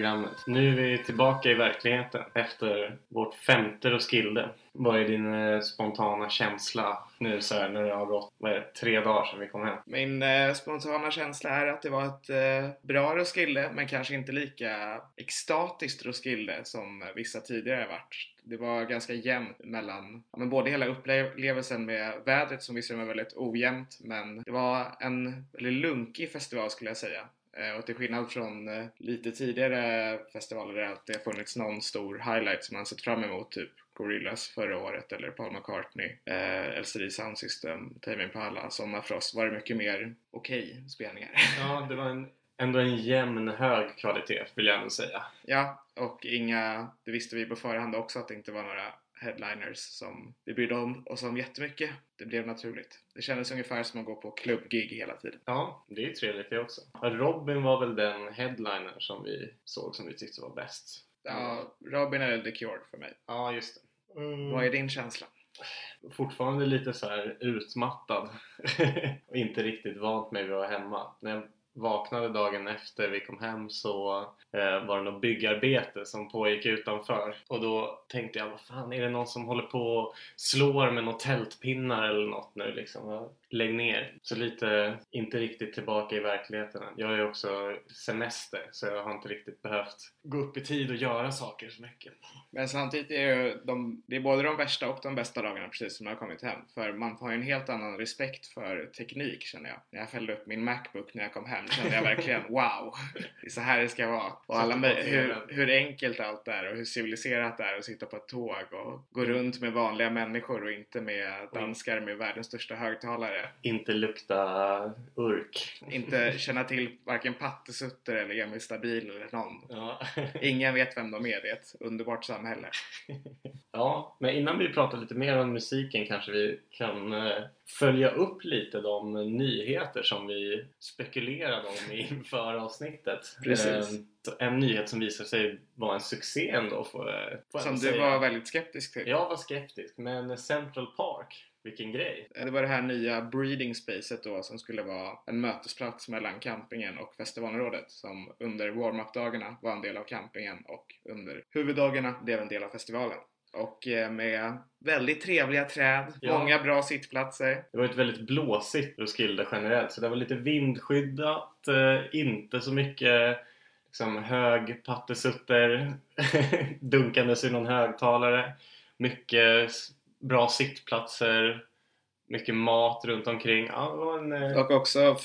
programmet. Nu är vi tillbaka i verkligheten efter vårt femte Roskilde. Vad är din eh, spontana känsla nu så här, när det har gått vad är det, tre dagar sedan vi kom hem? Min eh, spontana känsla är att det var ett eh, bra Roskilde, men kanske inte lika extatiskt Roskilde som vissa tidigare varit. Det var ganska jämnt mellan, ja, men både hela upplevelsen med vädret som visserligen var väldigt ojämnt, men det var en väldigt lunkig festival skulle jag säga. Eh, och till skillnad från eh, lite tidigare festivaler där det alltid har funnits någon stor highlight som man sett fram emot, typ Gorillaz förra året eller Paul McCartney, eh, LCD Sound System, Tame Impala, Sommarfrost var det mycket mer okej okay spelningar. Ja, det var en, ändå en jämn hög kvalitet vill jag ändå säga. Ja, och inga, det visste vi på förhand också att det inte var några headliners som vi brydde om oss om jättemycket. Det blev naturligt. Det kändes ungefär som att gå på klubbgig hela tiden. Ja, det är ju trevligt det också. Robin var väl den headliner som vi såg som vi tyckte var bäst. Ja, Robin är The Cure för mig. Ja, just det. Mm. Vad är din känsla? Fortfarande lite så här utmattad och inte riktigt vant mig vid att vara hemma. När jag vaknade dagen efter vi kom hem så eh, var det något byggarbete som pågick utanför. Och då tänkte jag vad fan är det någon som håller på och slår med några tältpinnar eller något nu liksom? Lägg ner. Så lite inte riktigt tillbaka i verkligheten. Jag ju också semester så jag har inte riktigt behövt gå upp i tid och göra saker så mycket. Men samtidigt är ju de, det är både de värsta och de bästa dagarna precis som jag har kommit hem. För man har ju en helt annan respekt för teknik känner jag. När jag fällde upp min Macbook när jag kom hem kände jag verkligen wow det är så här det ska vara. Och alla hur, hur enkelt allt är och hur civiliserat det är att sitta på ett tåg och gå runt med vanliga människor och inte med danskar med världens största högtalare. Inte lukta urk. Inte känna till varken Pattesutter eller Emil Stabil eller någon. Ja. Ingen vet vem de är. Det är ett underbart samhälle. Ja, men innan vi pratar lite mer om musiken kanske vi kan eh, följa upp lite de nyheter som vi spekulerade om inför avsnittet. Precis. Ehm, en nyhet som visade sig vara en succé ändå får, får Som du säga. var väldigt skeptisk till. Jag var skeptisk, men Central Park vilken grej! Det var det här nya breeding spacet då som skulle vara en mötesplats mellan campingen och festivalområdet som under warm-up-dagarna var en del av campingen och under huvuddagarna blev en del av festivalen. Och eh, med väldigt trevliga träd, ja. många bra sittplatser. Det var ett väldigt blåsigt Roskilde generellt så det var lite vindskyddat, eh, inte så mycket liksom, hög pattesutter dunkandes i någon högtalare. Mycket bra sittplatser, mycket mat runt omkring. Ja, en, eh, Och också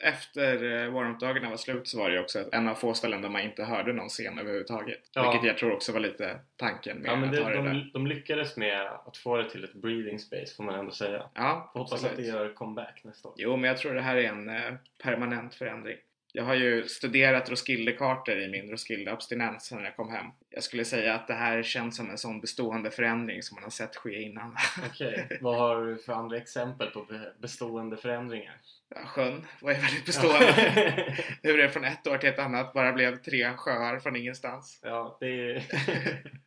efter eh, warm-up-dagarna var slut så var det också en av få ställen där man inte hörde någon scen överhuvudtaget. Ja. Vilket jag tror också var lite tanken med ja, men det, att ha de, det där. de lyckades med att få det till ett breathing space får man ändå säga. Ja, hoppas att det gör comeback nästa år. Jo, men jag tror det här är en eh, permanent förändring. Jag har ju studerat Roskilde-kartor i min Roskilde-abstinens sen jag kom hem. Jag skulle säga att det här känns som en sån bestående förändring som man har sett ske innan. Okej, okay. vad har du för andra exempel på bestående förändringar? Ja, sjön var ju väldigt bestående. Hur det från ett år till ett annat bara blev tre sjöar från ingenstans. Ja, det är...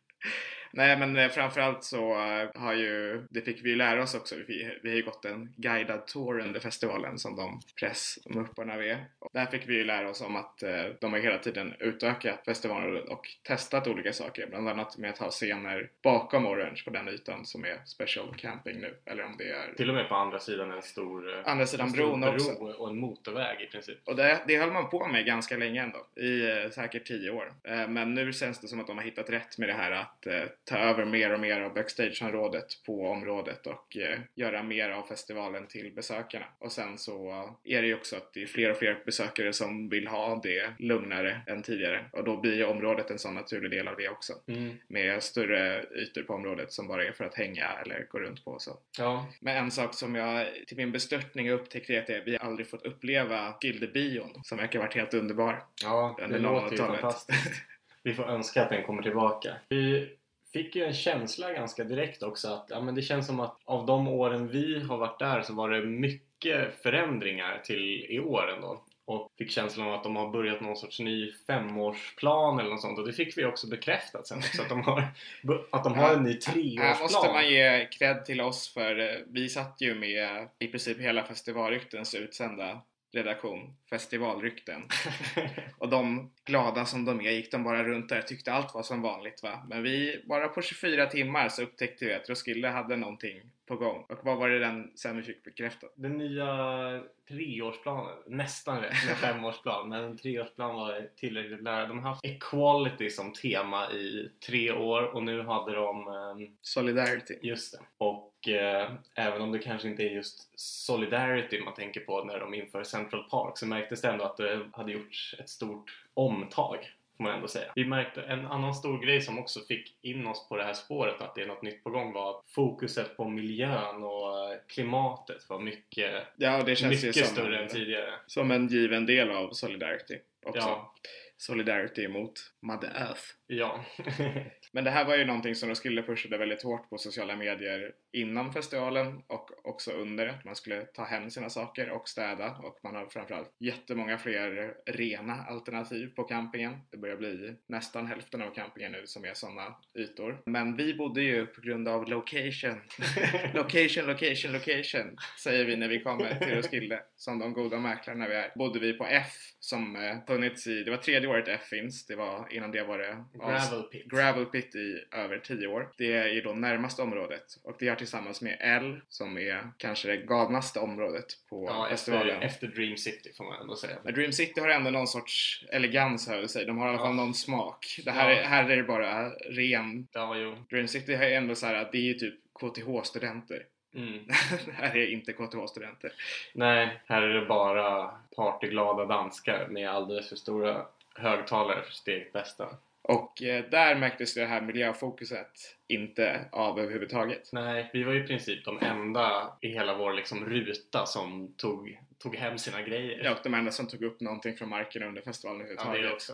Nej men eh, framförallt så eh, har ju, det fick vi ju lära oss också, vi, vi har ju gått en guidad tour under festivalen som de pressmupparna vi är. Och där fick vi ju lära oss om att eh, de har hela tiden utökat festivalen och testat olika saker. Bland annat med att ha scener bakom Orange på den ytan som är special camping nu. Eller om det är... Till och med på andra sidan en stor, andra sidan bron bro också. och en motorväg i princip. Och det, det höll man på med ganska länge ändå. I säkert tio år. men nu känns det som att de har hittat rätt med det här att ta över mer och mer av backstageområdet på området och eh, göra mer av festivalen till besökarna. Och sen så är det ju också att det är fler och fler besökare som vill ha det lugnare än tidigare och då blir ju området en sån naturlig del av det också. Mm. Med större ytor på området som bara är för att hänga eller gå runt på. Så. Ja. Men en sak som jag till min bestörtning upptäckte är att vi aldrig fått uppleva Gildebion som verkar varit helt underbar. Ja, det låter ju fantastiskt. Vi får önska att den kommer tillbaka. Vi fick ju en känsla ganska direkt också att ja, men det känns som att av de åren vi har varit där så var det mycket förändringar till i år ändå. Och fick känslan av att de har börjat någon sorts ny femårsplan eller något sånt och det fick vi också bekräftat sen också att de har, att de har en ny treårsplan. Här måste man ge cred till oss för eh, vi satt ju med i princip hela festivalryktens utsända redaktion, festivalrykten. Och de, glada som de är, gick de bara runt där och tyckte allt var som vanligt va. Men vi, bara på 24 timmar så upptäckte vi att Roskilde hade någonting på gång. Och vad var det den sen vi fick bekräftat? Den nya treårsplanen, nästan rätt med femårsplan, men en treårsplan var tillräckligt nära. De har haft equality som tema i tre år och nu hade de eh, Solidarity. Just det. Och eh, även om det kanske inte är just Solidarity man tänker på när de inför Central Park så märktes det ändå att det hade gjorts ett stort omtag får man ändå säga. Vi märkte en annan stor grej som också fick in oss på det här spåret att det är något nytt på gång var fokuset på miljön och eh, klimatet var mycket, Ja, det känns ju mycket som, större än tidigare. som en given del av Solidarity också. Ja, Solidarity mot Mother Earth. ja. Men det här var ju någonting som Roskilde pushade väldigt hårt på sociala medier innan festivalen och också under. Att man skulle ta hem sina saker och städa och man har framförallt jättemånga fler rena alternativ på campingen. Det börjar bli nästan hälften av campingen nu som är sådana ytor. Men vi bodde ju på grund av location. location, location, location säger vi när vi kommer till Roskilde som de goda mäklarna vi är. Bodde vi på F som eh, funnits i, det var tredje året F finns. Det var, innan det var det Gravel pit. Gravel Pit i över 10 år. Det är ju då närmaste området och det har tillsammans med L som är kanske det galnaste området på Ja, festivalen. efter, efter Dream City får man ändå säga. Dream City har ändå någon sorts elegans här sig. De har i alla fall Ja. någon smak. Det här, Ja. är, här är det bara ren. Ja, jo. Dream City är ändå så här att det är ju typ KTH-studenter. Mm. här är inte KTH-studenter. Nej, här är det bara partyglada danskar med alldeles för stora högtalare för sitt eget bästa. Och eh, där märktes det här miljöfokuset inte av överhuvudtaget. Nej, vi var ju i princip de enda i hela vår liksom ruta som tog, tog hem sina grejer. Ja, och de enda som tog upp någonting från marken under festivalen Ja, överhuvudtaget. det också.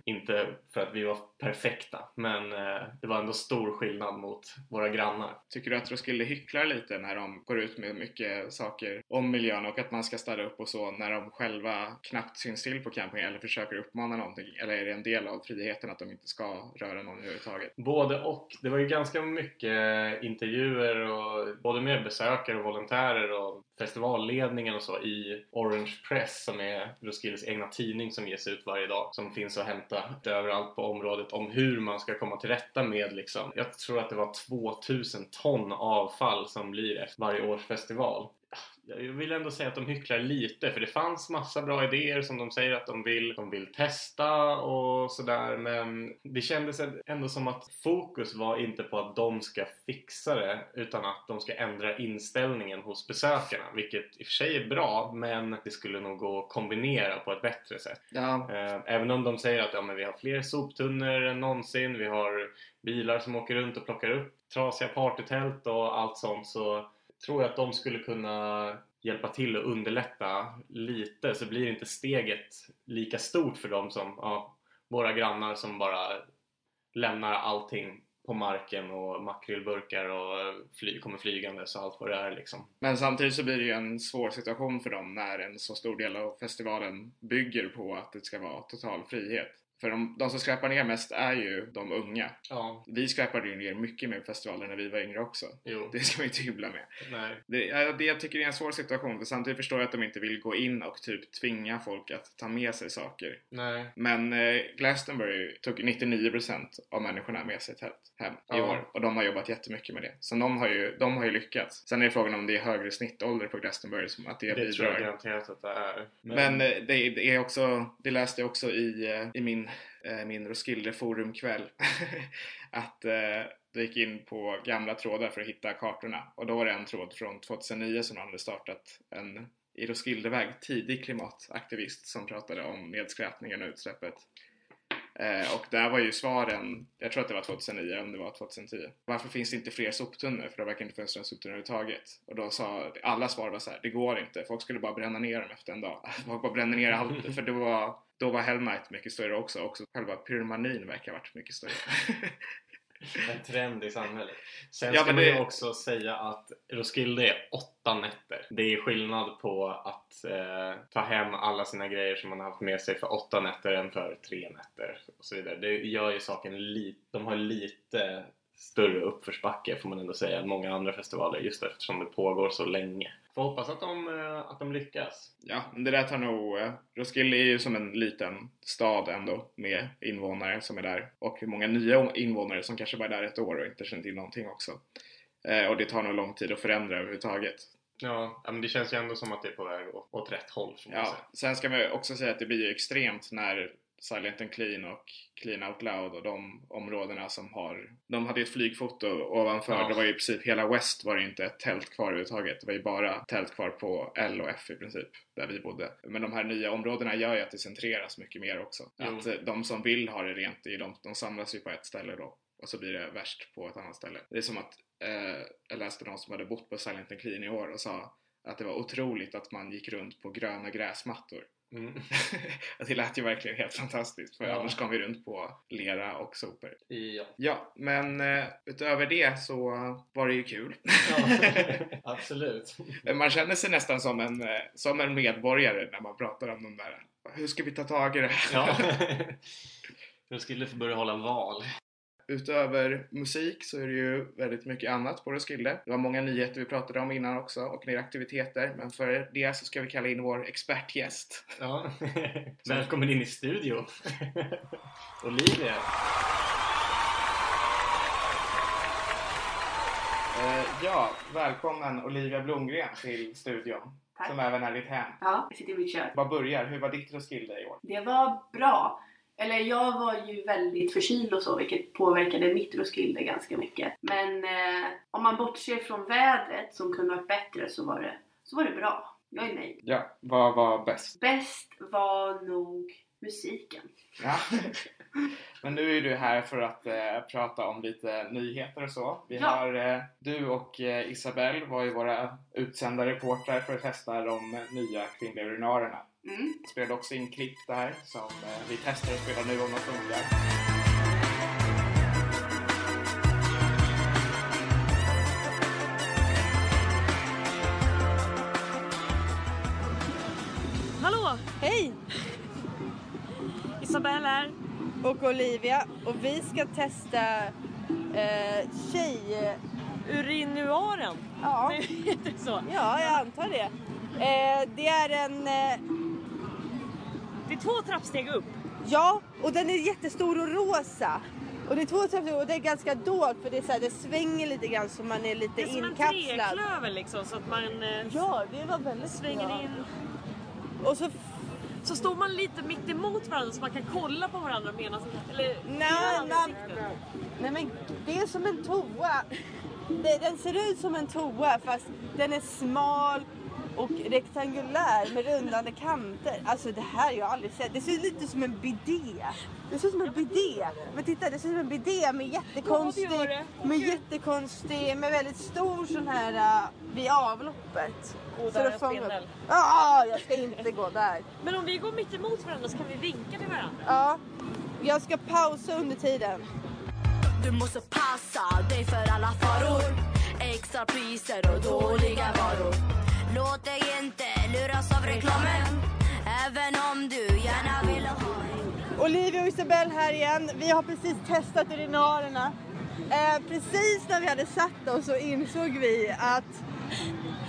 Inte för att vi var perfekta, men eh, det var ändå stor skillnad mot våra grannar. Tycker du att Roskilde hycklar lite när de går ut med mycket saker om miljön och att man ska städa upp och så när de själva knappt syns till på camping eller försöker uppmana någonting? Eller är det en del av friheten att de inte ska röra någon överhuvudtaget? Både och. Det var ju ganska mycket intervjuer och både med besökare och volontärer och festivalledningen och så i Orange Press som är Roskildes egna tidning som ges ut varje dag som finns att hämta överallt på området om hur man ska komma till rätta med liksom, jag tror att det var 2000 ton avfall som blir efter varje års festival. Jag vill ändå säga att de hycklar lite för det fanns massa bra idéer som de säger att de vill, de vill testa och sådär men det kändes ändå som att fokus var inte på att de ska fixa det utan att de ska ändra inställningen hos besökarna vilket i och för sig är bra men det skulle nog gå att kombinera på ett bättre sätt. Ja, Eh, Även om de säger att ja, men vi har fler soptunnor än någonsin, vi har bilar som åker runt och plockar upp trasiga partytält och allt sånt så tror jag att de skulle kunna hjälpa till och underlätta lite så blir inte steget lika stort för dem som ja, våra grannar som bara lämnar allting på marken och makrillburkar och fly, kommer flygandes och allt vad det är liksom. men samtidigt så blir det ju en svår situation för dem när en så stor del av festivalen bygger på att det ska vara total frihet. För de, de som skräpar ner mest är ju de unga. Ja, Vi skräpade ju ner mycket mer på festivalen när vi var yngre också. jo, Det ska man ju inte hybla med. nej. Det, ja, det jag tycker är en svår situation för samtidigt förstår jag att de inte vill gå in och typ tvinga folk att ta med sig saker. Nej, Men eh, Glastonbury tog 99% av människorna med sig tält hem i Ja. år och de har jobbat jättemycket med det. Så de har ju, de har ju lyckats. Sen är frågan om det är högre snittålder på Glastonbury som att det, det tror jag bidrar. garanterat att det är. Men eh, det, det är också, det läste jag också i, eh, i min, Eh, min Roskilde forumkväll att eh, du gick in på gamla trådar för att hitta kartorna och då var det en tråd från 2009 som hade startat en i Roskildeväg tidig klimataktivist som pratade om nedskräpningen och utsläppet. Eh, och där var ju svaren, jag tror att det var 2009 om det var 2010. Varför finns det inte fler soptunnor? För det verkar inte finnas några soptunnor överhuvudtaget. Och då sa alla svar var så här, det går inte. Folk skulle bara bränna ner dem efter en dag. Folk bara bränner ner allt. För det var, då var Hellnight mycket större också. Också själva pyromanin verkar ha varit mycket större. en trend i samhället. Sen Ja, ska man ju det- också säga att Roskilde är åtta nätter. Det är skillnad på att eh, ta hem alla sina grejer som man har haft med sig för åtta nätter än för tre nätter och så vidare. Det gör ju saken lite, de har lite större uppförsbacke får man ändå säga än många andra festivaler just eftersom det pågår så länge. Får hoppas att de, eh, att de lyckas. Ja, men det där tar nog... eh, Roskilde är ju som en liten stad ändå med invånare som är där och många nya invånare som kanske bara är där ett år och inte känner till någonting också. Eh, och det tar nog lång tid att förändra överhuvudtaget. Ja, ja, men det känns ju ändå som att det är på väg åt, rätt håll Ja, sen ska man också säga att det blir ju extremt när Silent and Clean och Clean Out Loud och de områdena som har... De hade ju ett flygfoto ovanför. Ja. Det var ju i princip hela West var det inte ett tält kvar överhuvudtaget. Det var ju bara tält kvar på L och F i princip, där vi bodde. Men de här nya områdena gör ju att det centreras mycket mer också. Jo. Att eh, de som vill ha det rent, de, de samlas ju på ett ställe då. Och så blir det värst på ett annat ställe. Det är som att eh, jag läste någon som hade bott på Silent and Clean i år och sa att det var otroligt att man gick runt på gröna gräsmattor. Mm. det lät ju verkligen helt fantastiskt för Ja. annars kom vi runt på lera och sopor. Ja. Ja, men eh, utöver det så var det ju kul. ja, absolut. man känner sig nästan som en, eh, som en medborgare när man pratar om de där. Hur ska vi ta tag i det här? Ja. Jag skulle börja hålla val. Utöver musik så är det ju väldigt mycket annat på Roskilde. Det var många nyheter vi pratade om innan också och mer aktiviteter. Men för det så ska vi kalla in vår expertgäst. Ja. Välkommen in i studion. Olivia. Eh, ja, välkommen Olivia Blomgren till studion. Tack. Som även är ditt hem. Ja, jag sitter i mitt kök. Vad börjar? Hur var ditt Roskilde i år? Det var bra. Eller jag var ju väldigt förkyld och så, vilket påverkade mitt Roskilde ganska mycket. Men eh, om man bortser från vädret, som kunde varit bättre, så var det, så var det bra. Jag är nöjd. Ja, vad var bäst? Bäst var nog musiken. Ja. Men nu är du här för att eh, prata om lite nyheter och så. Vi Ja. har, eh, du och eh, Isabelle var ju våra utsända reportrar för att testa de nya kvinnliga urinarerna. Mm. Spelade också in klipp där som eh, vi testar att spela nu om de funkar. Hallå! Hej! Isabelle här. Och Olivia. Och vi ska testa eh, tjej... Urinuaren. Ja, Heter det så? ja, jag antar det. Eh, det är en... Eh, Det är två trappsteg upp. ja, och den är jättestor och rosa. Och det är två trappsteg och det är ganska dolt för det, är så här, det svänger lite grann så man är lite Det är som en inkapslad. treklöver liksom så att man eh, Ja, det var väldigt svänger bra. in. Och så... Så står man lite mitt emot varandra så man kan kolla på varandra medan... Eller Nej, man, nej men det är som en toa. Det, den ser ut som en toa fast den är smal och rektangulär med rundande kanter. Alltså det här har jag aldrig sett. Det ser lite som en bidé. Det ser ut som en bidé. Men titta, det ser ut som en bidé med jättekonstig, Ja, det med jättekonstig, med väldigt stor sån här uh, vid avloppet. Fångar upp- spindel. Ja, jag ska inte gå där. Men om vi går mitt emot varandra så kan vi vinka till varandra. Ja, jag ska pausa under tiden. Du måste passa dig för alla faror Extra priser och dåliga varor Låt dig inte luras av reklamen Även om du gärna vill ha en Olivia och Isabelle här igen. Vi har precis testat urinarerna. Eh, precis när vi hade satt oss så insåg vi att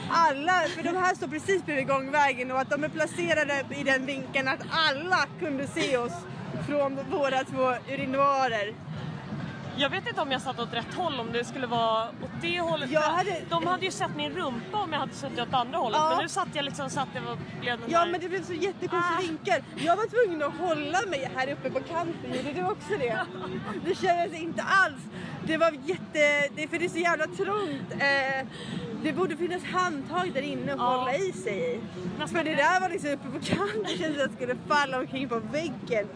alla, för de här står precis bredvid gångvägen och att de är placerade i den vinkeln att alla kunde se oss från våra två urinoarer. Jag vet inte om jag satt åt rätt håll, om det skulle vara åt det hållet. Jag hade- De hade ju sett min rumpa om jag hade suttit åt andra hållet. Ja. Men nu satt jag liksom så att det var, blev den Ja där... men det blev så jättekonstig Ah. vinkel. Jag var tvungen att hålla mig här uppe på kanten. Gjorde du också det? Det kändes inte alls. Det var jätte... Det, för det är så jävla trångt. Eh, det borde finnas handtag där inne att Ja. hålla i sig i. Nästan För det där var liksom uppe på kanten. Det kändes som att jag skulle falla omkring på väggen.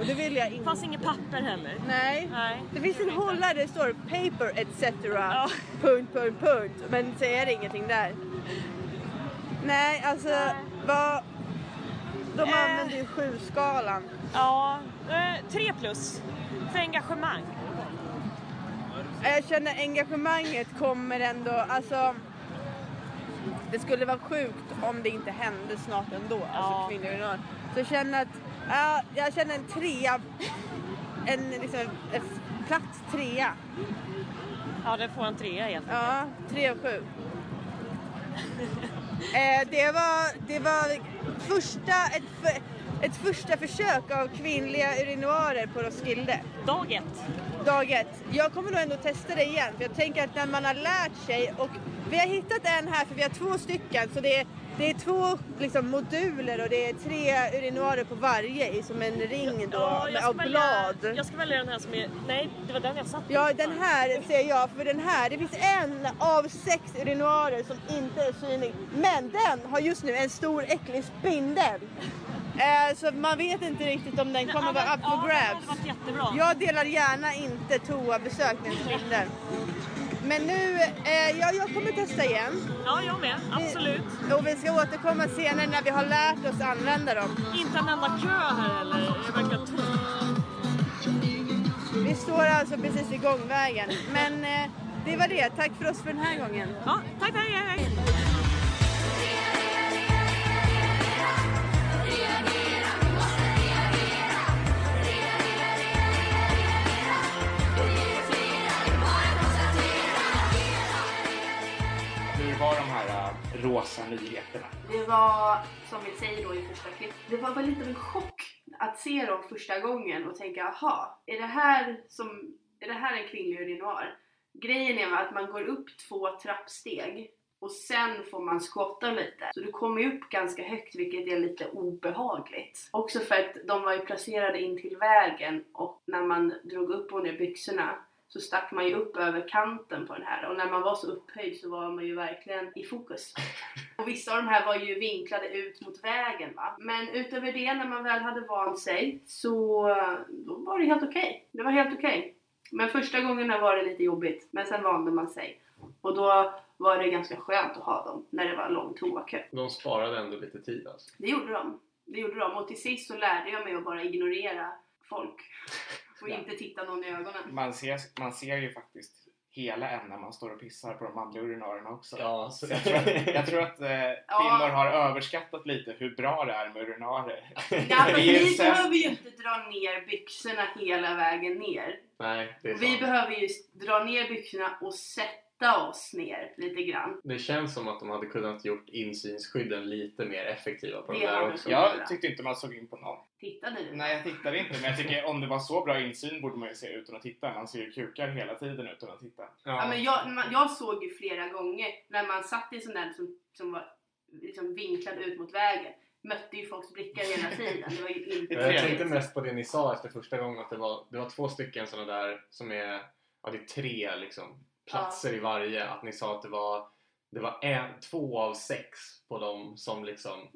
Och det ville jag Det inte. fanns inget papper heller. Nej. Nej, Det finns en hållare där det står paper etc. Ja. Punkt, punkt, punkt. Men det ingenting där. Nej, alltså Nej. vad... De Eh. använder ju sju-skalan. Ja, eh, tre plus. För engagemang. Jag känner engagemanget kommer ändå, alltså... Det skulle vara sjukt om det inte hände snart ändå, Ja. alltså kvinnor och. Så jag känner att, ja, jag känner en trea, en liksom, en platt trea. Ja, det får en trea helt enkelt. Ja, tre av sju. Eh, det, var, det var första, ett, för, ett första försök av kvinnliga urinoarer på Roskilde. Dag ett. Dag ett. Jag kommer nog ändå testa det igen för jag tänker att när man har lärt sig och vi har hittat en här för vi har två stycken så det är, det är två liksom, moduler och det är tre urinoarer på varje i som en ring då Ja, med, av välja, blad. jag ska välja den här som är... Nej, det var den jag satt Ja, den här ser jag, för den här, det finns en av sex urinoarer som inte är synlig. Men den har just nu en stor äcklig spindel. Eh, så man vet inte riktigt om den kommer vara up for ja, Det grabs. hade varit jättebra. Jag delar gärna inte toabesök med en spindel. Men nu, eh, ja, jag kommer testa igen. Ja, jag med. Absolut. Och vi ska återkomma senare när vi har lärt oss använda dem. Inte en enda kö här heller. Det verkar tomt. Vi står alltså precis vid gångvägen. Men eh, det var det. Tack för oss för den här gången. Ja, tack, tack, tack. Var de här uh, rosa nyheterna? Det var, som vi säger då i första klippet, det var väl lite av en chock att se dem första gången och tänka aha, är det här som, är det här en kvinnlig urinoar? Grejen är att man går upp två trappsteg och sen får man skotta lite. Så du kommer ju upp ganska högt vilket är lite obehagligt. Också för att de var ju placerade in till vägen och när man drog upp och ner byxorna så stack man ju upp över kanten på den här och när man var så upphöjd så var man ju verkligen i fokus. Och vissa av de här var ju vinklade ut mot vägen va. Men utöver det när man väl hade vant sig så då var det helt okej. Det var helt okej. Men första gångerna var det lite jobbigt men sen vande man sig. Och då var det ganska skönt att ha dem när det var lång toakö. De sparade ändå lite tid alltså. Det gjorde de. Det gjorde de. Och till sist så lärde jag mig att bara ignorera folk. Och Ja. inte titta någon i ögonen. Man ser, man ser ju faktiskt hela en när man står och pissar på de manliga urinarerna också. Ja, Så jag tror att, jag tror att eh, kvinnor har överskattat lite hur bra det är med urinarer. Ja, men vi behöver ju inte dra ner byxorna hela vägen ner. Nej, det är Vi sant. behöver ju dra ner byxorna och sätta oss ner lite grann. Det känns som att de hade kunnat gjort insynsskydden lite mer effektiva på de Det har där de också. Jag tyckte inte man såg in på någon. Tittade du? Nej, jag tittade inte. Men jag tycker om det var så bra insyn borde man ju se utan att titta. Man ser ju kukar hela tiden utan att titta. Ja, men jag, man, jag såg ju flera gånger när man satt i en sån där som, som var liksom vinklad ut mot vägen. Mötte ju folks blickar hela tiden. Det var ju inte Jag tänkte mest på det ni sa efter första gången att det var, det var två stycken sådana där som är, ja det är tre liksom platser i varje. Att ni sa att det var, det var en, två av sex på dem som liksom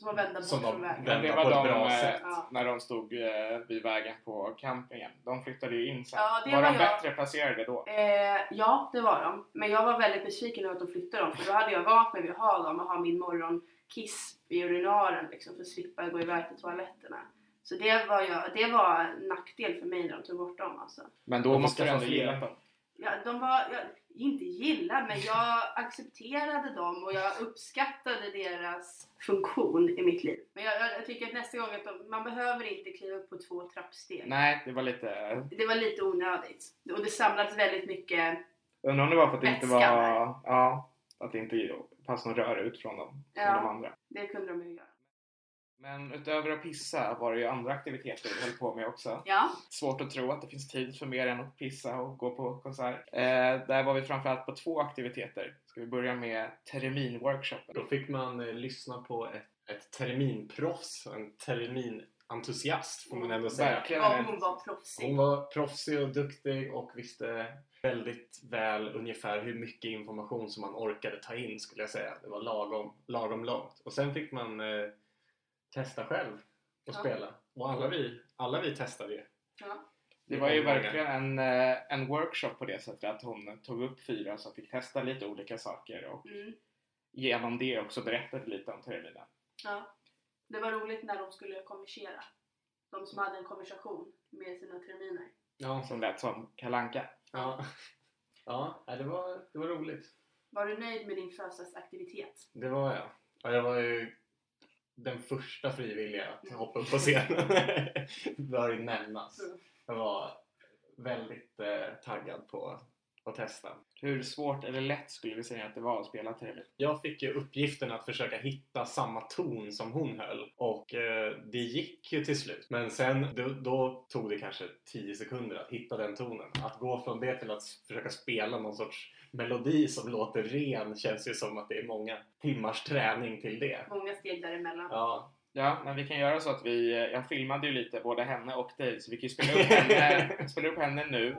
som var vända bort Som från vägen. det på var ett de bra eh, sätt. Ja. när de stod eh, vid vägen på campingen. De flyttade ju in sen. Ja, det var, var de jag. bättre placerade då? Eh, ja, det var de. Men jag var väldigt besviken över att de flyttade dem. För då hade jag vant mig vid att ha dem och ha min morgonkiss i urinaren liksom, för att slippa gå iväg till toaletterna. Så det var, jag, det var en nackdel för mig när de tog bort dem alltså. Men då måste du ändå gilla dem. Ja, de var, jag, inte gilla, men jag accepterade dem och jag uppskattade deras funktion i mitt liv. Men jag, jag, tycker att nästa gång att de, man behöver inte kliva upp på två trappsteg. Nej, det var lite... Det var lite onödigt. Och det samlades väldigt mycket Undrar om det var för att det inte var... där. Ja, att det inte fanns någon röra ut från dem. Ja. de andra. Det kunde de ju göra. Men utöver att pissa var det ju andra aktiviteter vi höll på med också. Ja, Svårt att tro att det finns tid för mer än att pissa och gå på konsert. Eh, där var vi framförallt på två aktiviteter. Ska vi börja med terminworkshopen? Då fick man eh, lyssna på ett, ett terminproffs, en terminentusiast får man ändå säga. Verkligen. ja hon var proffsig. Hon var proffsig och duktig och visste väldigt väl ungefär hur mycket information som man orkade ta in skulle jag säga. Det var lagom, lagom långt. Och sen fick man eh, testa själv och Ja. spela. Och alla vi, alla vi testade ju. Ja. Det var ju verkligen en, eh, en workshop på det sättet att hon tog upp fyra som fick testa lite olika saker och Mm. genom det också berättade lite om terminen. ja. Det var roligt när de skulle konversera. De som hade en konversation med sina terminer. Ja, Som lät som kalanka. ja. ja det, var, det var roligt. Var du nöjd med din födelsedagsaktivitet? Det var jag. Ja, jag var ju den första frivilliga att hoppa upp på scenen. bör nämnas. Jag var väldigt eh, taggad på, att testa. Hur svårt eller lätt skulle vi säga att det var att spela trevligt? Jag fick ju uppgiften att försöka hitta samma ton som hon höll och eh, det gick ju till slut. Men sen då, då tog det kanske 10 sekunder att hitta den tonen. Att gå från det till att försöka spela någon sorts melodi som låter ren känns ju som att det är många timmars träning till det. Många steg däremellan. Ja, Ja, men vi kan göra så att vi... Jag filmade ju lite både henne och dig så vi kan ju spela upp henne, spela upp henne nu.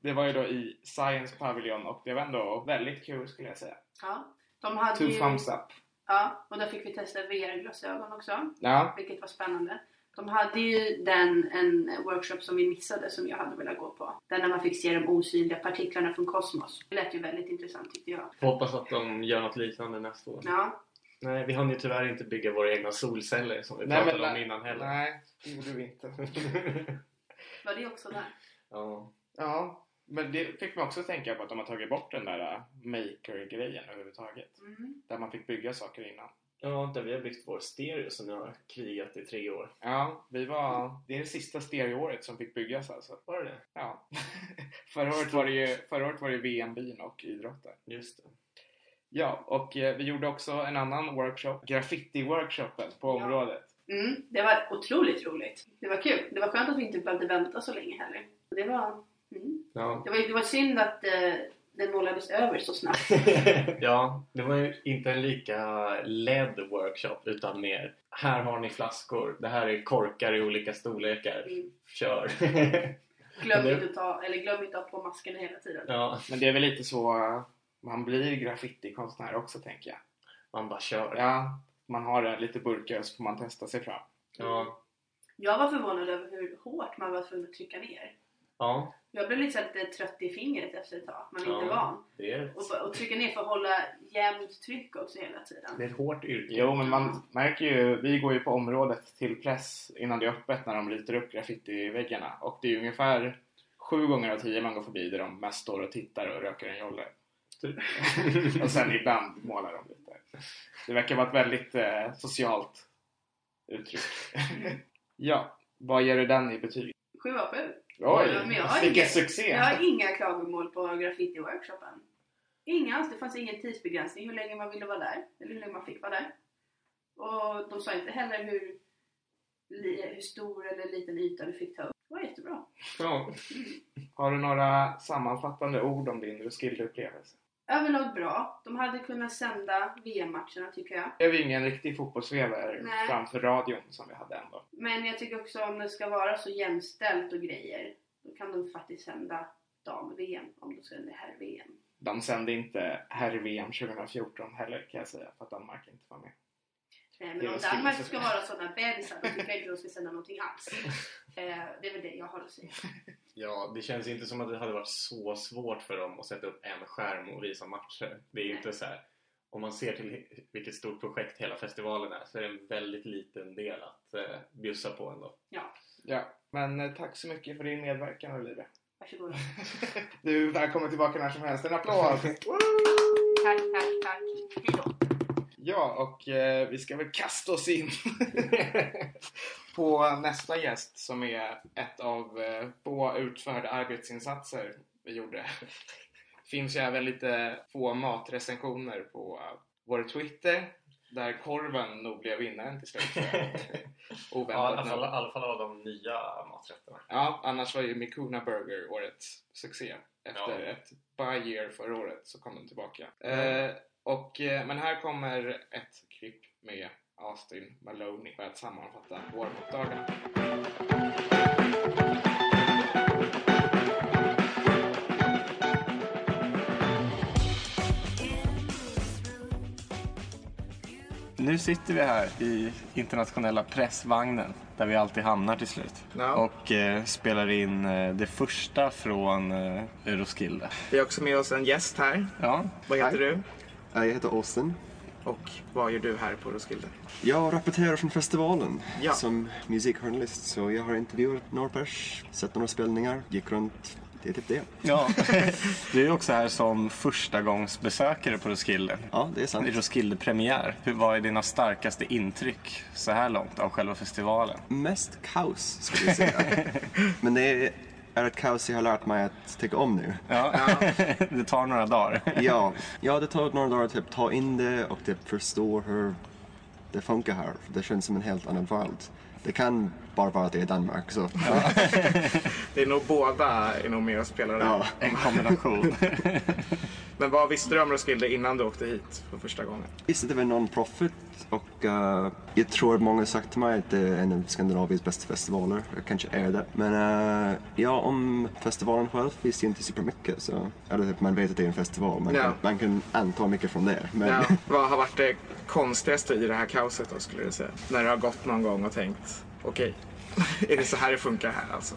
Det var ju då i Science Pavilion och det var ändå väldigt kul skulle jag säga. Ja. De hade Two ju, thumbs up. ja, och där fick vi testa VR-glasögon också. Ja, Vilket var spännande. De hade ju den, en workshop som vi missade som jag hade velat gå på. Den där man fick se de osynliga partiklarna från kosmos. Det lät ju väldigt intressant tyckte jag. Får hoppas att de gör något liknande nästa år. Ja, Nej, vi hann ju tyvärr inte bygga våra egna solceller som vi Nej, pratade men- om innan heller. nej det gjorde vi inte. var det också där? ja. Ja, men det fick mig också tänka på att de har tagit bort den där äh, maker-grejen överhuvudtaget. Mm. Där man fick bygga saker innan. ja, där vi har byggt vår stereo som nu har krigat i tre år. Ja, vi var... Det är det sista stereoåret som fick byggas alltså. Var det det? Ja. förra, året var det ju, förra året var det VM-bin och idrotter. Just det. Ja, och eh, vi gjorde också en annan workshop, graffiti-workshopen på Ja. området. Mm, det var otroligt roligt. Det var kul. Det var skönt att vi inte behövde vänta så länge heller. Det var, mm. Ja. det var, det var synd att eh, den målades över så snabbt. ja, det var ju inte en lika ledd workshop utan mer här har ni flaskor, det här är korkar i olika storlekar, Mm. kör! Glöm, inte att ta, eller glöm inte att ha på maskerna hela tiden. ja, Men det är väl lite så man blir graffiti-konstnär också tänker jag. man bara kör. Ja, man har lite burkar så får man testa sig fram. Ja, Jag var förvånad över hur hårt man var tvungen att trycka ner. ja Jag blev lite, så här lite trött i fingret efter ett tag. Man är Ja. inte van. är, Och, och trycka ner för att hålla jämnt tryck också hela tiden. det är ett hårt yrke. Jo, men man märker ju, vi går ju på området till press innan det är öppet när de ritar upp graffiti-väggarna. Och det är ungefär sju gånger av tio man går förbi där de mest står och tittar och röker en jolle. och sen ibland målar de lite. Det verkar vara ett väldigt eh, socialt uttryck. ja, vad ger du den i betyg? Sju av sju. Oj, Ja, men jag har vilken inga- succé! Jag har inga klagomål på graffiti-workshopen. Inga alls. Det fanns ingen tidsbegränsning hur länge man ville vara där. Eller hur länge man fick vara där. Och de sa inte heller hur, hur stor eller liten yta du fick ta upp. Det var jättebra. Ja. Har du några sammanfattande ord om din Roskilde-upplevelse? Överlag bra. De hade kunnat sända VM-matcherna tycker jag. Det är ju ingen riktig fotbollsväver Nej. framför radion som vi hade ändå. Men jag tycker också om det ska vara så jämställt och grejer. Då kan de faktiskt sända dam-VM om de sänder herr-VM. De sände inte herr-VM 2014 heller kan jag säga för att Danmark inte var med. Eh, Det Men om Danmark ska vara sådana bebisar då tycker jag inte de ska sända någonting alls. Eh, Det är väl det jag har att säga. ja, det känns inte som att det hade varit så svårt för dem att sätta upp en skärm och visa matcher. Det är ju inte så här. Om man ser till vilket stort projekt hela festivalen är så är det en väldigt liten del att eh, bjussa på ändå. Ja, Ja, men eh, tack så mycket för din medverkan Olivia. varsågoda. Du är välkommen tillbaka när som helst. En applåd! Tack, tack, tack. Hejdå. Ja, och eh, vi ska väl kasta oss in på nästa gäst som är ett av eh, få utförda arbetsinsatser vi gjorde. finns ju även lite få matrecensioner på vår Twitter där korven nog blev vinnaren till slut. Ja, i Oväntat alla fall, i alla fall av de nya maträtterna. Ja, annars var ju Mikuna Burger årets succé. Efter Ja. ett by year förra året så kom den tillbaka. Eh, och, eh, men här kommer ett klipp med Austin Maloney för att sammanfatta warm-up-dagarna. Nu sitter vi här i internationella pressvagnen där vi alltid hamnar till slut. Ja. Och eh, spelar in eh, det första från eh, Roskilde. Vi har också med oss en gäst här. Ja, Vad heter Hej. du? Jag heter Austin. Och vad gör du här på Roskilde? Jag rapporterar från festivalen Ja. som musikjournalist. Så jag har intervjuat några pers, sett några spelningar, gick runt. Det är typ det. ja. du är också här som första gångs besökare på Roskilde. Ja, det är sant. Roskilde-premiär. Hur var dina starkaste intryck så här långt av själva festivalen? Mest kaos skulle jag säga. Men det är ett kaos jag har lärt mig att tycka om nu. Ja, det tar några dagar. Ja, ja det tar några dagar att typ, ta in det och typ, förstå hur det funkar här. Det känns som en helt annan värld. Det kan bara vara att det är Danmark. Så. Det är nog båda är nog med och spelar. Ja. En kombination. Men vad visste du om Roskilde innan du åkte hit för första gången? Visst, det var non-profit och eh, jag tror att många har sagt till mig att det är en av Skandinaviens bästa festivaler. Jag kanske är det. Men eh, ja, om festivalen själv visste jag inte supermycket. Så, eller typ, man vet att det är en festival. Man, Ja. kan, man kan anta mycket från det. Men Ja. vad har varit det konstigaste i det här kaoset då skulle du säga? När du har gått någon gång och tänkt, okej, är det så här det funkar här alltså?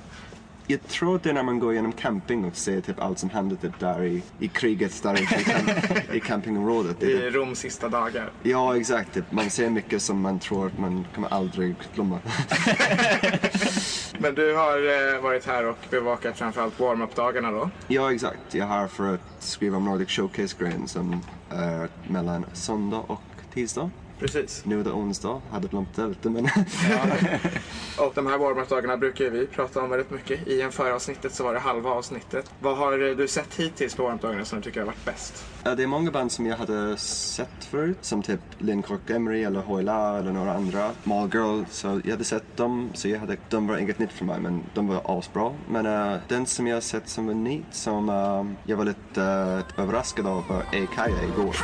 jag tror att det är när man går igenom camping och ser typ allt som hände typ där i, i kriget där i, camp, i campingområdet. I typ- Roms sista dagar. Ja, exakt. Typ, man ser mycket som man tror att man kommer aldrig glömma. Men du har eh, varit här och bevakat framförallt warm-up-dagarna då? Ja, exakt. Jag är här för att skriva om Nordic Showcase-grejen som är mellan söndag och tisdag. Precis. Nu är det onsdag, hade glömt det lite men... Och de här warm-up-dagarna brukar vi prata om väldigt mycket. I en föravsnittet så var det halva avsnittet. Vad har eh, du sett hittills på warm-up-dagarna som du tycker har varit bäst? Ja, det är många band som jag hade sett förut, som typ Lynn Cork Emery eller Hoyla eller några andra. Mall Girl, så jag hade sett dem, så jag hade, de var inget nytt för mig, men de var asbra. Men eh, den som jag har sett som var ny, som eh, jag var lite eh, överraskad av, var Eikaya igår.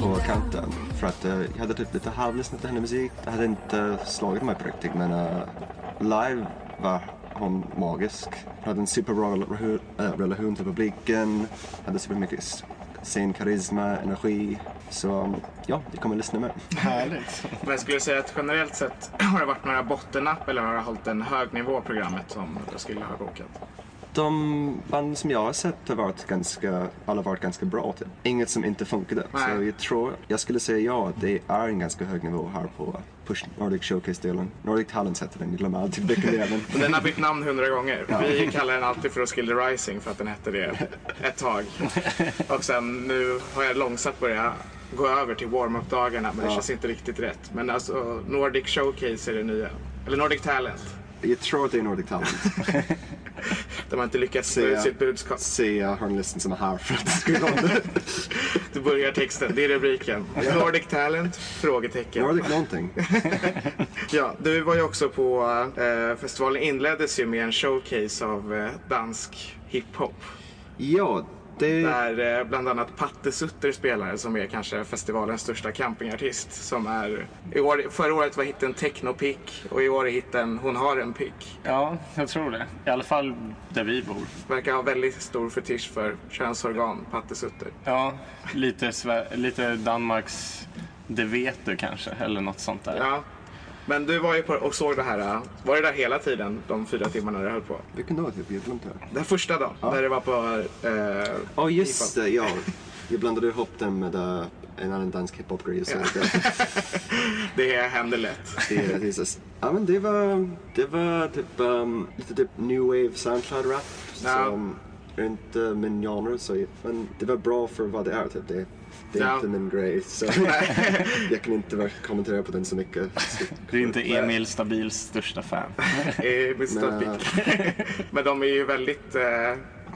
På kanten. För att uh, jag hade typ lite halvlyssnat på hennes musik. Det hade inte slagit mig på riktigt men uh, live var hon magisk. Hon hade en superbra relation, eh, relation till publiken. Hade supermycket s- scenkarisma, energi. Så ja, jag kommer lyssna med. Härligt. Men skulle du säga att generellt sett har det varit några bottennapp eller har det hållit en hög nivå programmet som Roskilde har bokat? De band som jag har sett har varit ganska, alla varit ganska bra. Typ. Inget som inte funkade. Nej. Så jag tror, jag skulle säga ja, att det är en ganska hög nivå här på Push Nordic Showcase-delen. Nordic Talents heter den, glömmer alltid vilken det är. Men Den har bytt namn hundra gånger. Vi kallar den alltid för Roskilde Rising för att den hette det ett tag. Och sen nu har jag långsamt börjat gå över till warm-up-dagarna men det Ja. känns inte riktigt rätt. Men alltså Nordic Showcase är det nya. Eller Nordic Talent. jag tror att det är Nordic Talent. De har inte lyckats Se- få ut sitt budskap. Se jag journalisten som är här för att skriva om det. Du börjar texten, det är rubriken. Nordic Talent? Frågetecken. Nordic någonting. Ja, du var ju också på, eh, festivalen inleddes ju med en showcase av eh, dansk hiphop. Ja, det... Där eh, bland annat Patte Sutter spelar som är kanske festivalens största campingartist. Som är, i år, förra året var hitten Technopick och i år är hitten Hon har en pick. Ja, jag tror det. I alla fall där vi bor. Verkar ha väldigt stor fetisch för könsorgan, Patte Sutter. Ja, lite, lite Danmarks Det vet du kanske, eller något sånt där. Ja. Men du var ju på och såg det här, eh, var det där hela tiden de fyra timmarna det höll på? Vilken dag? Jag glömde det. Den första dagen, där det var på... Eh, Ja, just hiphop. det. Ja. Jag blandade ihop den med eh, en annan dansk hiphop-grej. Så det, Det händer lätt. det, det, är ja, men det var, det var typ um, lite typ new wave Soundcloud-rap. Ja. Som är inte min genre, så, men det var bra för vad det är. Typ. Det, det är Ja. inte min grej. Så jag kan inte kommentera på den så mycket. Så, Du är inte Emil Stabils största fan. i Mr. Men, de är ju väldigt... Eh,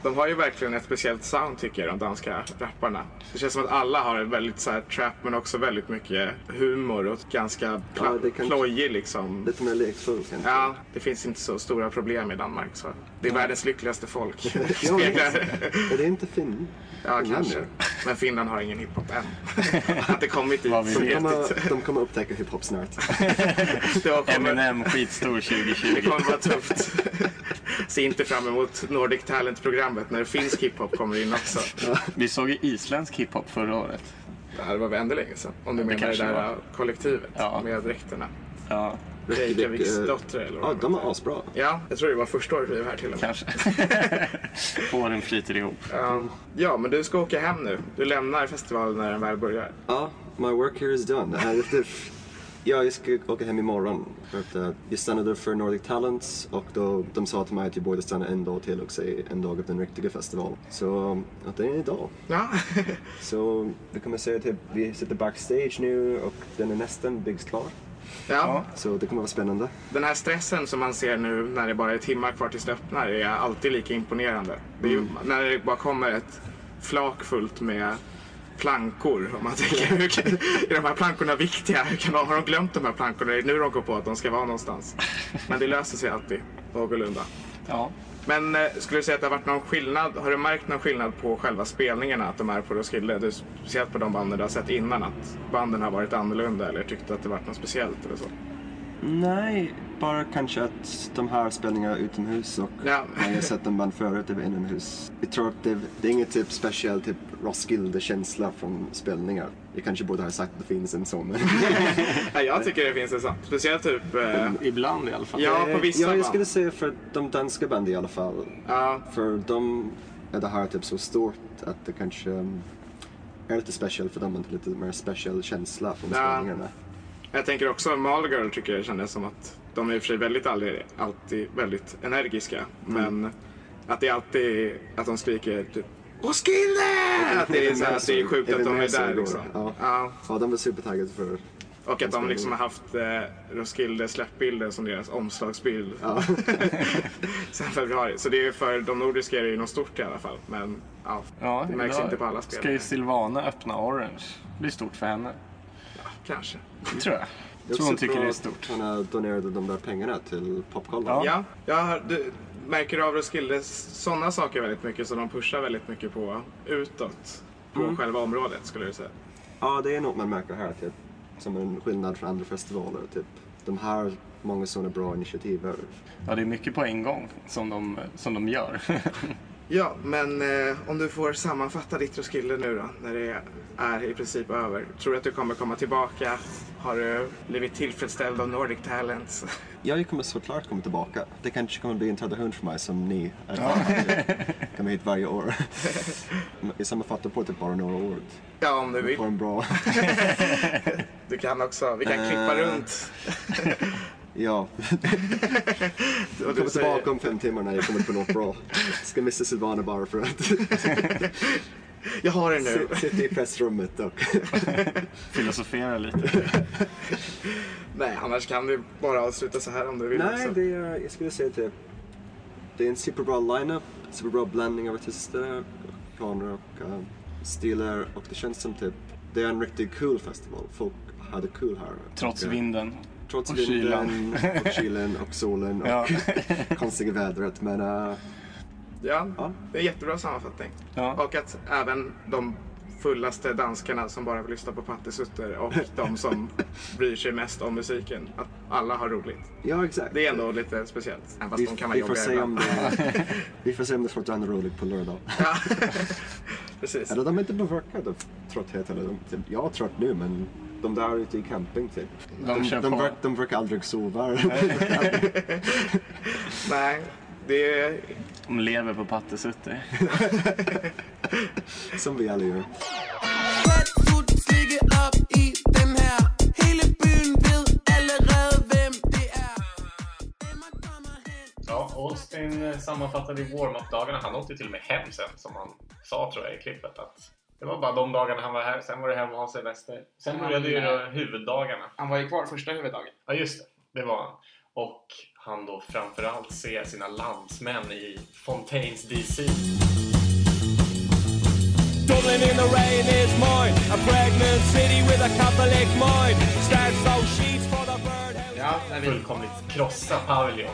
de har ju verkligen ett speciellt sound tycker jag, de danska rapparna. Det känns som att alla har en väldigt så här, trap men också väldigt mycket humor och ganska Ja, pla- det kan- plojig liksom. lite mer lekfull kanske. Ja, det finns inte så stora problem i Danmark. Så. Det är världens lyckligaste folk. Ja, Speglar. Är det inte Finn? Ja, Finland, kanske. Men Finland har ingen hiphop än. Har inte kommit dit. De kommer, de kommer upptäcka hiphop snart. Det Eminem skitstor Det 2020. kommer vara tufft. ser inte fram emot Nordic Talent-programmet när finsk hiphop kommer in också. Vi såg ju isländsk hiphop förra året. Det här var ännu länge sedan. Om du det menar det där var. kollektivet Ja. med dräkterna. Ja, Reykjaviks dotter eller vad Ja, de är asbra. Ja, jag tror det var första året vi var här till och med. kanske. Åren flyter ihop. Ja. ja, men du ska åka hem nu. Du lämnar festivalen när den väl börjar. Ja, my work here is done. Ja, jag ska åka hem imorgon. För att, eh, jag stannade för Nordic Talents och då, de sa till mig att jag borde stanna en dag till och se en dag av den riktiga festivalen. Så att det är idag. Ja, Så vi kommer se typ, vi sitter backstage nu och den är nästan byggs klar. Ja. Så det kommer vara spännande. Den här stressen som man ser nu när det bara är timmar kvar tills det öppnar är alltid lika imponerande. Det är ju, när det bara kommer ett flak fullt med plankor. Om man tänker, hur kan, är de här plankorna viktiga? Hur kan har de glömt de här plankorna? Är det nu de går på att de ska vara någonstans? Men det löser sig alltid någorlunda. Ja. Men eh, skulle du säga att det har varit någon skillnad? Har du märkt någon skillnad på själva spelningarna? Att de är på Roskilde? Du, speciellt på de banden du har sett innan. Att banden har varit annorlunda eller tyckte att det varit något speciellt eller så? Nej, bara kanske att de här spelningarna är utomhus och Ja. när jag sett en band förut, det var inomhus. Jag tror att det, det är inget typ speciellt typ Roskilde-känsla från spelningar. Jag kanske borde ha sagt att det finns en sån. men- Ja, jag tycker det finns en sån. Speciellt typ... Eh, Ibland i alla fall. ja, på vissa Ja, jag band. skulle säga för de danska band i alla fall. Ja, För de är det här typ så stort att det kanske um, är lite speciellt för dem, men lite mer speciell känsla från Ja. spelningarna. jag tänker också Malgirl tycker jag kändes som att de är i och för sig väldigt aldrig, alltid väldigt energiska. Men att det alltid att de skriker typ Roskilde! Att det är, så här, att det är sjukt att de är där liksom. Ja. Ja. Ja, de var supertaggade för Och att de liksom har haft eh, Roskilde släppbilden som deras omslagsbild Ja. sen februari. Så det är för de nordiska är det ju något stort i alla fall. Men ja, Ja, det märks inte på alla Ska ju spel. Silvana öppna Orange. Det blir stort för henne. Kanske. Tror jag. Det är tror hon tycker det är stort. Hon har donerat de där pengarna till Popkollen. Ja. Ja, jag har, du, märker av Roskilde sådana saker väldigt mycket så de pushar väldigt mycket på utåt. På Mm. själva området skulle du säga. Ja, det är något man märker här, typ, som en skillnad från andra festivaler. Typ. De har många sådana bra initiativ här. Ja, det är mycket på en gång som de, som de gör. Ja, men eh, om du får sammanfatta ditt Roskilde nu då, när det är i princip över. Tror du att du kommer komma tillbaka? Har du blivit tillfredsställd av Nordic Talents? Ja, jag kommer såklart komma tillbaka. Det kanske kommer bli en tradition för mig som ni. Att jag kommer hit varje år. Jag sammanfattar på typ bara några år. Ja, om du vill. Får en bra... Du kan också, vi kan klippa Eh. runt. Ja. Jag kommer tillbaka om fem timmar när jag kommer på något bra. Ska missa Silvana bara för att jag har det nu. sit- sitta i pressrummet och... Filosofera lite. Nej, annars kan vi bara avsluta så här om du vill. Nej, också. det är, jag skulle säga typ... Det är en superbra lineup, superbra blandning av artister, genrer och uh, stilar och det känns som typ... Det är en riktigt cool festival. Folk hade kul här. Trots Och, eh, vinden. Trots och vinden och kylen och solen och Ja. konstiga vädret. Men uh, Ja, Ja. det är en jättebra sammanfattning. Ja. Och att även de fullaste danskarna som bara vill lyssna på pattesutter och de som bryr sig mest om musiken, att alla har roligt. ja, exakt. Det är ändå lite speciellt. Även fast vi, de kan vara vi, får se om det, vi får se om det fortfarande är roligt på lördag. Ja. Precis. Eller de är inte påverkade av trötthet. Eller de, jag är trött nu men de där ute i camping typ. De de, på. verk, de verkar aldrig sova. Nej, det är... De lever på pattesutter. Som vi alla gör. Ja, Austin eh, sammanfattade i warm-up-dagarna. Han åkte till och med hem sen, som han sa tror jag i klippet. Att det var bara de dagarna han var här, sen var det hem och ha semester. Sen började ju eh, då huvuddagarna. Han var ju kvar första huvuddagen. Ja, just det. Det var han. Och han då framförallt ser sina landsmän i Fontaines DC. Dublin in the rain is mine. A pregnant city with a Catholic mind. Starts those sheets for the bird. Ja, när vi, Fullkomligt krossa Pavilion.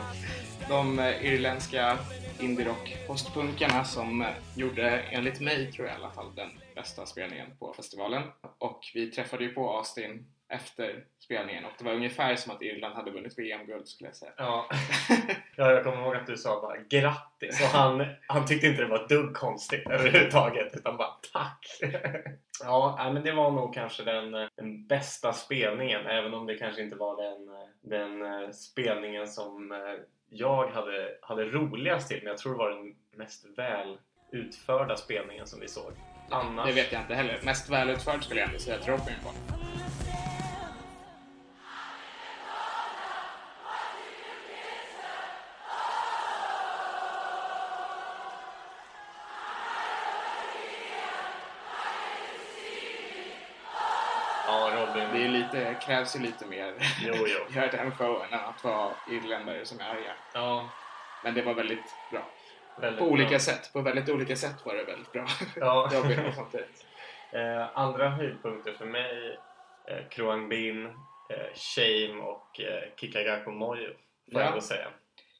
de eh, irländska indie-rock postpunkarna som eh, gjorde, enligt mig tror jag i alla fall, den bästa spelningen på festivalen. Och vi träffade ju på Austin efter spelningen och det var ungefär som att Irland hade vunnit VM-guld skulle jag säga. Ja. ja, jag kommer ihåg att du sa bara grattis och han, han tyckte inte det var dugg konstigt överhuvudtaget utan bara tack. ja, men det var nog kanske den, den bästa spelningen även om det kanske inte var den, den eh, spelningen som eh, jag hade, hade roligast till men jag tror det var den mest väl utförda spelningen som vi såg. Annars... Det vet jag inte heller. Mest välutförd skulle jag ändå säga Tropien var. Ja, Robin. Det är lite, krävs ju lite mer Jo, jo. den showen än att vara irländare som är arga. Ja, Men det var väldigt bra. Väldigt På olika bra. sätt. På väldigt olika sätt var det väldigt bra. Ja. Samtidigt. Eh, andra höjdpunkter för mig, eh, Kroang Bin, eh, Shame och eh, Kikagako Mojo får Ja. jag säga.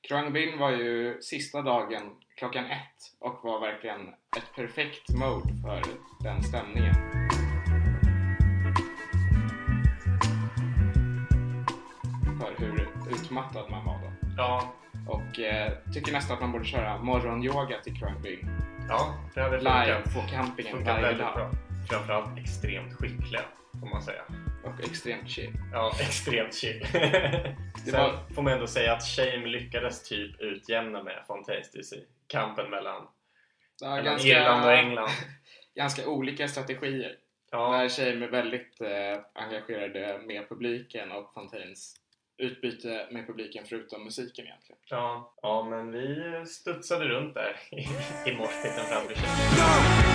Krang Bin var ju sista dagen klockan ett och var verkligen ett perfekt mode för den stämningen. För hur utmattad man var då. Ja, Och eh, tycker nästan att man borde köra morgonyoga till Bin. ja det hade Live funkat. på campingen Funkar varje väldigt dag. bra. Framförallt extremt skickliga, får man säga. Och extremt chill. Ja, extremt chill. Sen var- får man ändå säga att Shame lyckades typ utjämna med Fontaines DC. Kampen mellan, Ja, mellan ganska, Irland och England. ganska olika strategier. Ja, Där Shame är väldigt eh, engagerade med publiken och Fontaines utbyte med publiken förutom musiken egentligen. ja, ja, men vi studsade runt där i, i fram till. No.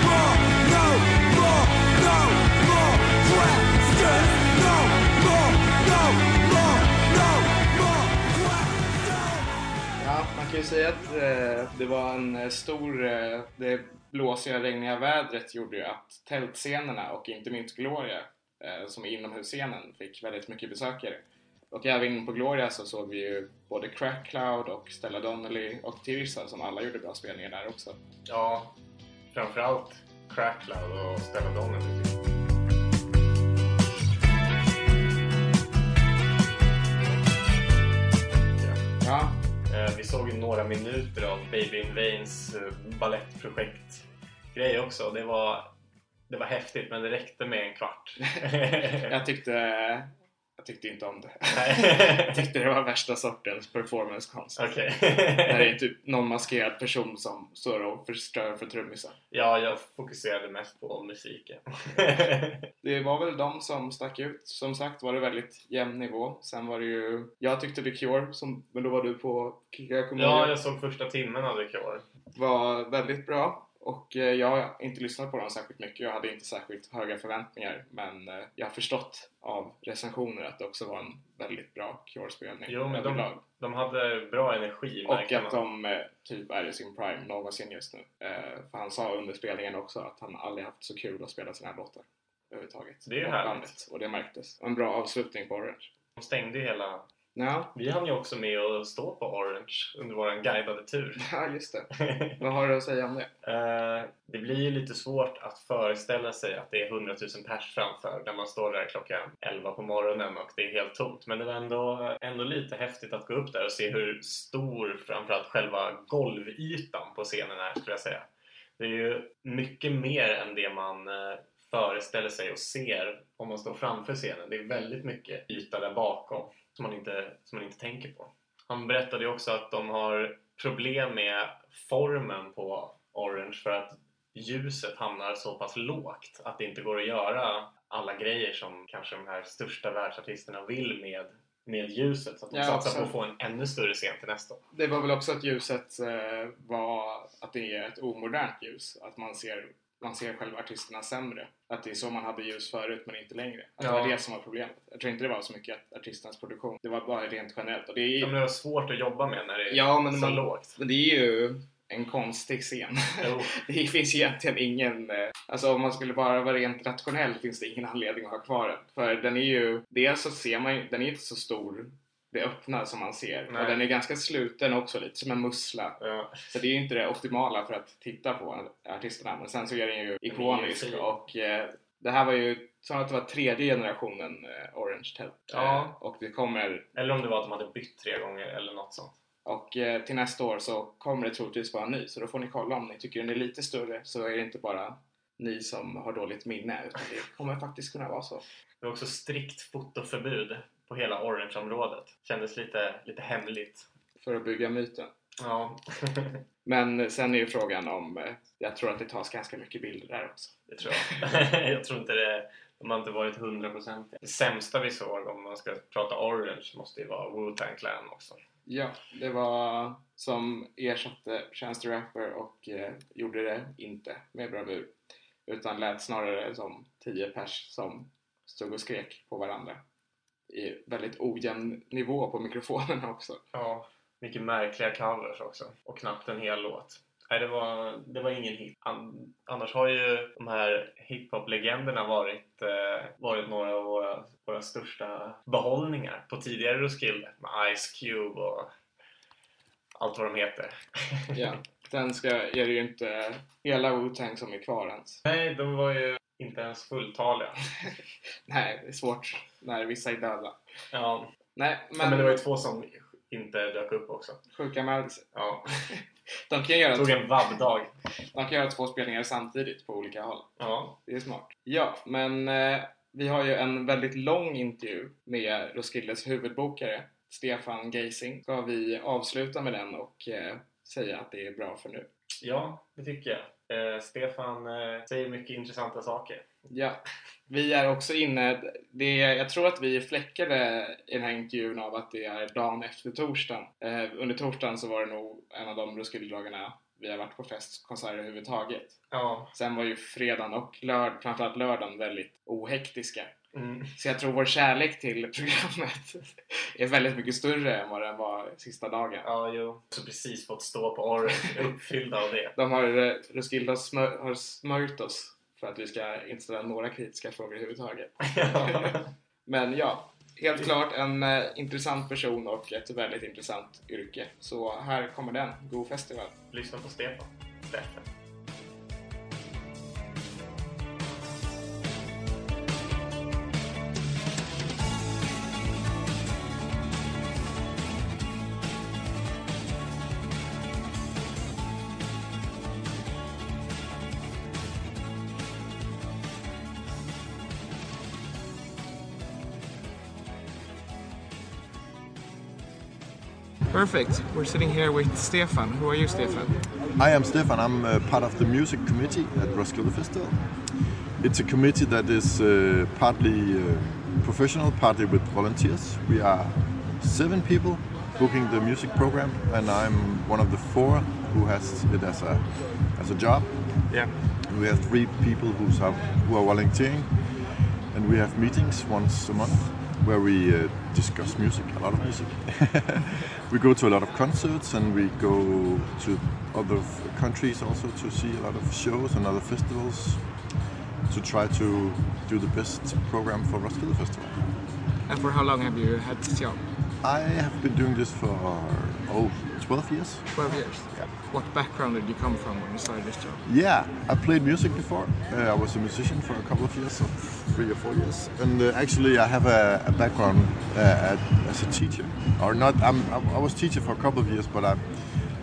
Ja, man kan ju säga att eh, det var en eh, stor... Eh, det blåsiga, regniga vädret gjorde ju att tältscenerna och inte minst Gloria, eh, som är inomhusscenen, fick väldigt mycket besökare. Och även på Gloria så såg vi ju både Crack Cloud och Stella Donnelly och Tirsa som alla gjorde bra spelningar där också. Ja, framförallt Crackloud och Stella Donnelly. Ja, Eh, Vi såg ju några minuter av Baby in Vains eh, ballettprojekt grej också. Det var, det var häftigt men det räckte med en kvart. jag tyckte, jag tyckte inte om det. Jag tyckte det var värsta sortens performancekonst. Okej. Det här är typ någon maskerad person som står och förstör för trummisen. Ja, jag fokuserade mest på musiken. Det var väl de som stack ut. Som sagt var det väldigt jämn nivå. Sen var det ju... Jag tyckte The Cure, som, men då var du på Kikakumoyo, ja, jag såg första timmen av The Cure. var väldigt bra. Och eh, jag har inte lyssnat på dem särskilt mycket. Jag hade inte särskilt höga förväntningar. Men eh, jag har förstått av recensioner att det också var en väldigt bra Cure-spelning Jo, men de, de hade bra energi. Och att man. de eh, typ är i sin prime någonsin just nu. För han sa under spelningen också att han aldrig haft så kul att spela sina här låtar överhuvudtaget. Det är ju härligt. bandet. Och det märktes. Och en bra avslutning på Orange. De stängde ju hela... Ja, Vi hann ju också med att stå på Orange under vår guidade tur. ja just det. Vad har du att säga om det? Eh, det blir ju lite svårt att föreställa sig att det är 100 000 pers framför när man står där klockan 11 på morgonen och det är helt tomt. Men det var ändå, ändå lite häftigt att gå upp där och se hur stor framförallt själva golvytan på scenen är skulle jag säga. Det är ju mycket mer än det man eh, föreställer sig och ser om man står framför scenen. Det är väldigt mycket yta där bakom som man inte, som man inte tänker på. Han berättade också att de har problem med formen på Orange för att ljuset hamnar så pass lågt att det inte går att göra alla grejer som kanske de här största världsartisterna vill med, med ljuset. Så att de Ja, satsar på att få en ännu större scen till nästa. Det var väl också att ljuset eh, var att det är ett omodernt ljus. Att man ser, man ser själva artisterna sämre. Att det är så man hade ljus förut men inte längre. Att det Ja. var det som var problemet. Jag tror inte det var så mycket att artisternas produktion. Det var bara rent generellt. Och det är ju, det var svårt att jobba med när det är Ja, men så man- lågt. men det är ju en konstig scen. Det finns egentligen ingen... eh, Alltså om man skulle bara vara rent rationell finns det ingen anledning att ha kvar den. För den är ju... Dels så ser man ju... Den är inte så stor, det öppna som man ser. Nej. Och den är ganska sluten också, lite som en mussla. Ja. Så det är ju inte det optimala för att titta på artisterna. Men sen så är den ju ikonisk fin. och eh, Det här var ju, sa att det var tredje generationen eh, Orange tält. Ja. Eh, och det kommer, Eller om det var att de hade bytt tre gånger eller något sånt. och eh, till nästa år så kommer det troligtvis vara en ny. Så då får ni kolla om ni tycker den är lite större så är det inte bara ni som har dåligt minne utan det kommer faktiskt kunna vara så. Det var också strikt fotoförbud på hela Orange-området. Kändes lite, lite hemligt. För att bygga myten. Ja, Men sen är ju frågan om, eh, jag tror att det tas ganska mycket bilder där också. det tror jag. jag tror inte det... De har inte varit 100% Det sämsta vi såg om man ska prata Orange måste ju vara Wu-Tang Clan också. Ja, det var som ersatte Chance the Rapper och eh, gjorde det inte med bravur. Utan lät snarare som tio pers som stod och skrek på varandra. I väldigt ojämn nivå på mikrofonerna också. Ja, mycket märkliga covers också. Och knappt en hel låt. Nej, det var, det var ingen hit. An, annars har ju de här hiphop-legenderna varit, eh, varit några av våra, våra största behållningar på tidigare Roskilde. Med Ice Cube och allt vad de heter. Ja. Sen ska, är det ju inte hela Wu-Tang som är kvar ens. Nej, de var ju inte ens fulltaliga. Nej, det är svårt när vissa är döda. Ja, Nej, men, men, men det var ju två som inte dök upp också. sjuka. Ja, De kan, göra, tog en vabbdag. de kan göra två spelningar samtidigt på olika håll. Ja, Det är smart. Ja, men eh, vi har ju en väldigt lång intervju med Roskildes huvudbokare Stefan Geising. Ska vi avsluta med den och eh, säga att det är bra för nu? ja det tycker jag. Eh, Stefan eh, säger mycket intressanta saker. Ja, vi är också inne, det är, jag tror att vi är fläckade i den här intervjun av att det är dagen efter torsdagen. Eh, under torsdagen så var det nog en av de Roskildedagarna vi har varit på fest, konserter överhuvudtaget. Ja, Sen var ju fredagen och lörd, framförallt lördagen väldigt ohektiska. Mm. Så jag tror vår kärlek till programmet är väldigt mycket större än vad den var sista dagen. ja jo. Så precis fått stå på Orange, uppfyllda av det. De har, eh, Roskilde har, smör, har smörjt oss för att vi ska inte ställa några kritiska frågor överhuvudtaget. Ja. Men ja, helt klart en eh, intressant person och ett väldigt intressant yrke. Så här kommer den. God festival! Lyssna på Stefan. Bättre. Perfect. We're sitting here with Stefan. Who are you, Stefan? I'm Stefan. I'm uh, part of the music committee at Roskilde Festival. It's a committee that is uh, partly uh, professional, partly with volunteers. We are seven people booking the music program, and I'm one of the four who has it as a as a job. Yeah. And we have three people who's have, who are volunteering, and we have meetings once a month where we uh, discuss music, a lot of music. we go to a lot of concerts and we go to other countries also to see a lot of shows and other festivals to try to do the best program for Roskilde Festival. And for how long have you had this job? I have been doing this for oh 12 years. 12 years. Yeah. What background did you come from when you started this job? Yeah, I played music before. Uh, I was a musician for a couple of years, so three or four years. And uh, actually, I have a, a background uh, as a teacher, or not. I'm, I was teacher for a couple of years, but I,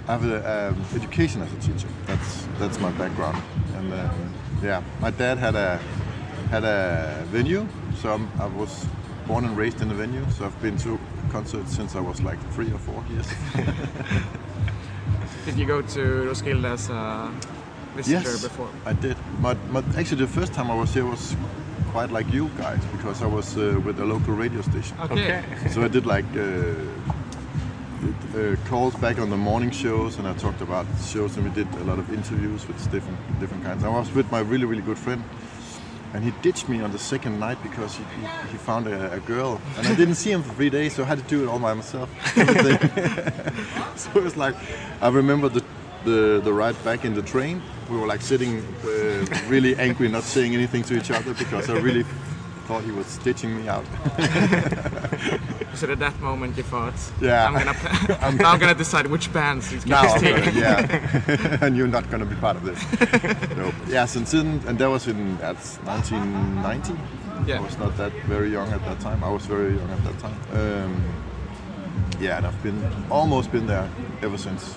I have a, um, education as a teacher. That's that's my background. And um, yeah, my dad had a had a venue, so I'm, I was born and raised in a venue. So I've been to concerts since I was like three or four years. Did you go to Roskilde as a visitor yes, before? I did. But, but actually, the first time I was here was quite like you guys because I was uh, with a local radio station. Okay. So I did like uh, uh, calls back on the morning shows, and I talked about shows, and we did a lot of interviews with different different kinds. I was with my really really good friend, and he ditched me on the second night because he, he, he found a, a girl, and I didn't see him for three days, so I had to do it all by myself. so it was like, I remember the, the the ride back in the train. We were like sitting uh, really angry, not saying anything to each other because I really thought he was stitching me out. So at that moment you thought, Yeah. I'm gonna, I'm, gonna decide which bands he's now gonna I'm take. gonna, yeah, and you're not gonna be part of this. no. Yes, and then, and that was in that's 1990. Yeah. I was not that very young at that time. I was very young at that time. Um, yeah, and I've been almost been there ever since.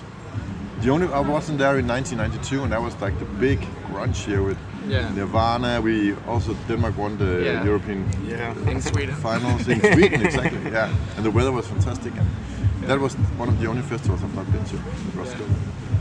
The only I wasn't there in 1992, and that was like the big grunge year with Yeah. Nirvana. We also Denmark won the Yeah. European Yeah. in Sweden. finals in Sweden, exactly. Yeah, and the weather was fantastic, and that was one of the only festivals I've not been to. It was good.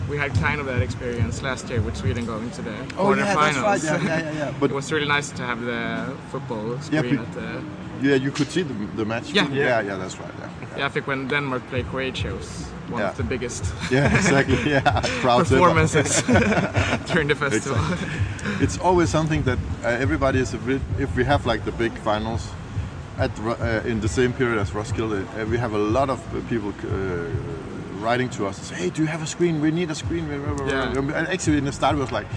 We had kind of that experience last year with Sweden going to the Oh, yeah, that's quarterfinals. right. Yeah, yeah, yeah, yeah. But- it was really nice to have the football screen but- at the. Yeah, you could see the, the match. Yeah. yeah, yeah, that's right. Yeah, Yeah, I think when Denmark played Croatia it was one Yeah. of the biggest yeah exactly. Yeah, performances during the festival. Exactly. It's always something that uh, everybody is a bit. If we have like the big finals at uh, in the same period as Roskilde, uh, we have a lot of uh, people uh, writing to us and say, "Hey, do you have a screen? We need a screen." Yeah. And actually, in the start, it was like,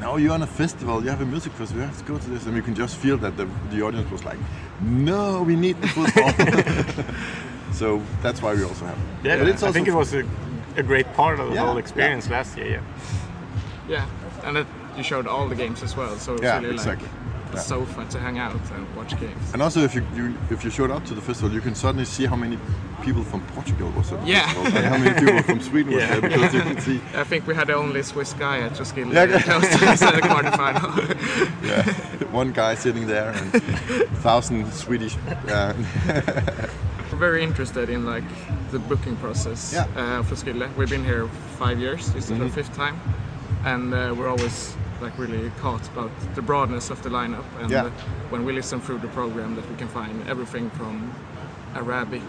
"No, you're on a festival. You have a music festival. You have to go to this." And we can just feel that the the audience was like, "No, we need the football." So that's why we also have. it. Yeah, But it's I think it was a, a great part of the Yeah, whole experience last year. Yeah. yeah, and that you showed all the games as well, so it's Yeah, really exactly. like Yeah. so fun to hang out and watch games. And also, if you, you if you showed up to the festival, you can suddenly see how many people from Portugal was at the Yeah. festival, and how many people from Sweden was Yeah. there because you can see. I think we had the only Swiss guy at Roskilde Yeah, yeah. close to at the quarterfinal. Yeah, one guy sitting there and thousand Swedish. Uh, We're very interested in like the booking process Yeah. uh, for Skille. We've been here five years. This is Mhm. our fifth time, and uh, we're always like really caught about the broadness of the lineup. And Yeah. when we listen through the program, that we can find everything from Arabic,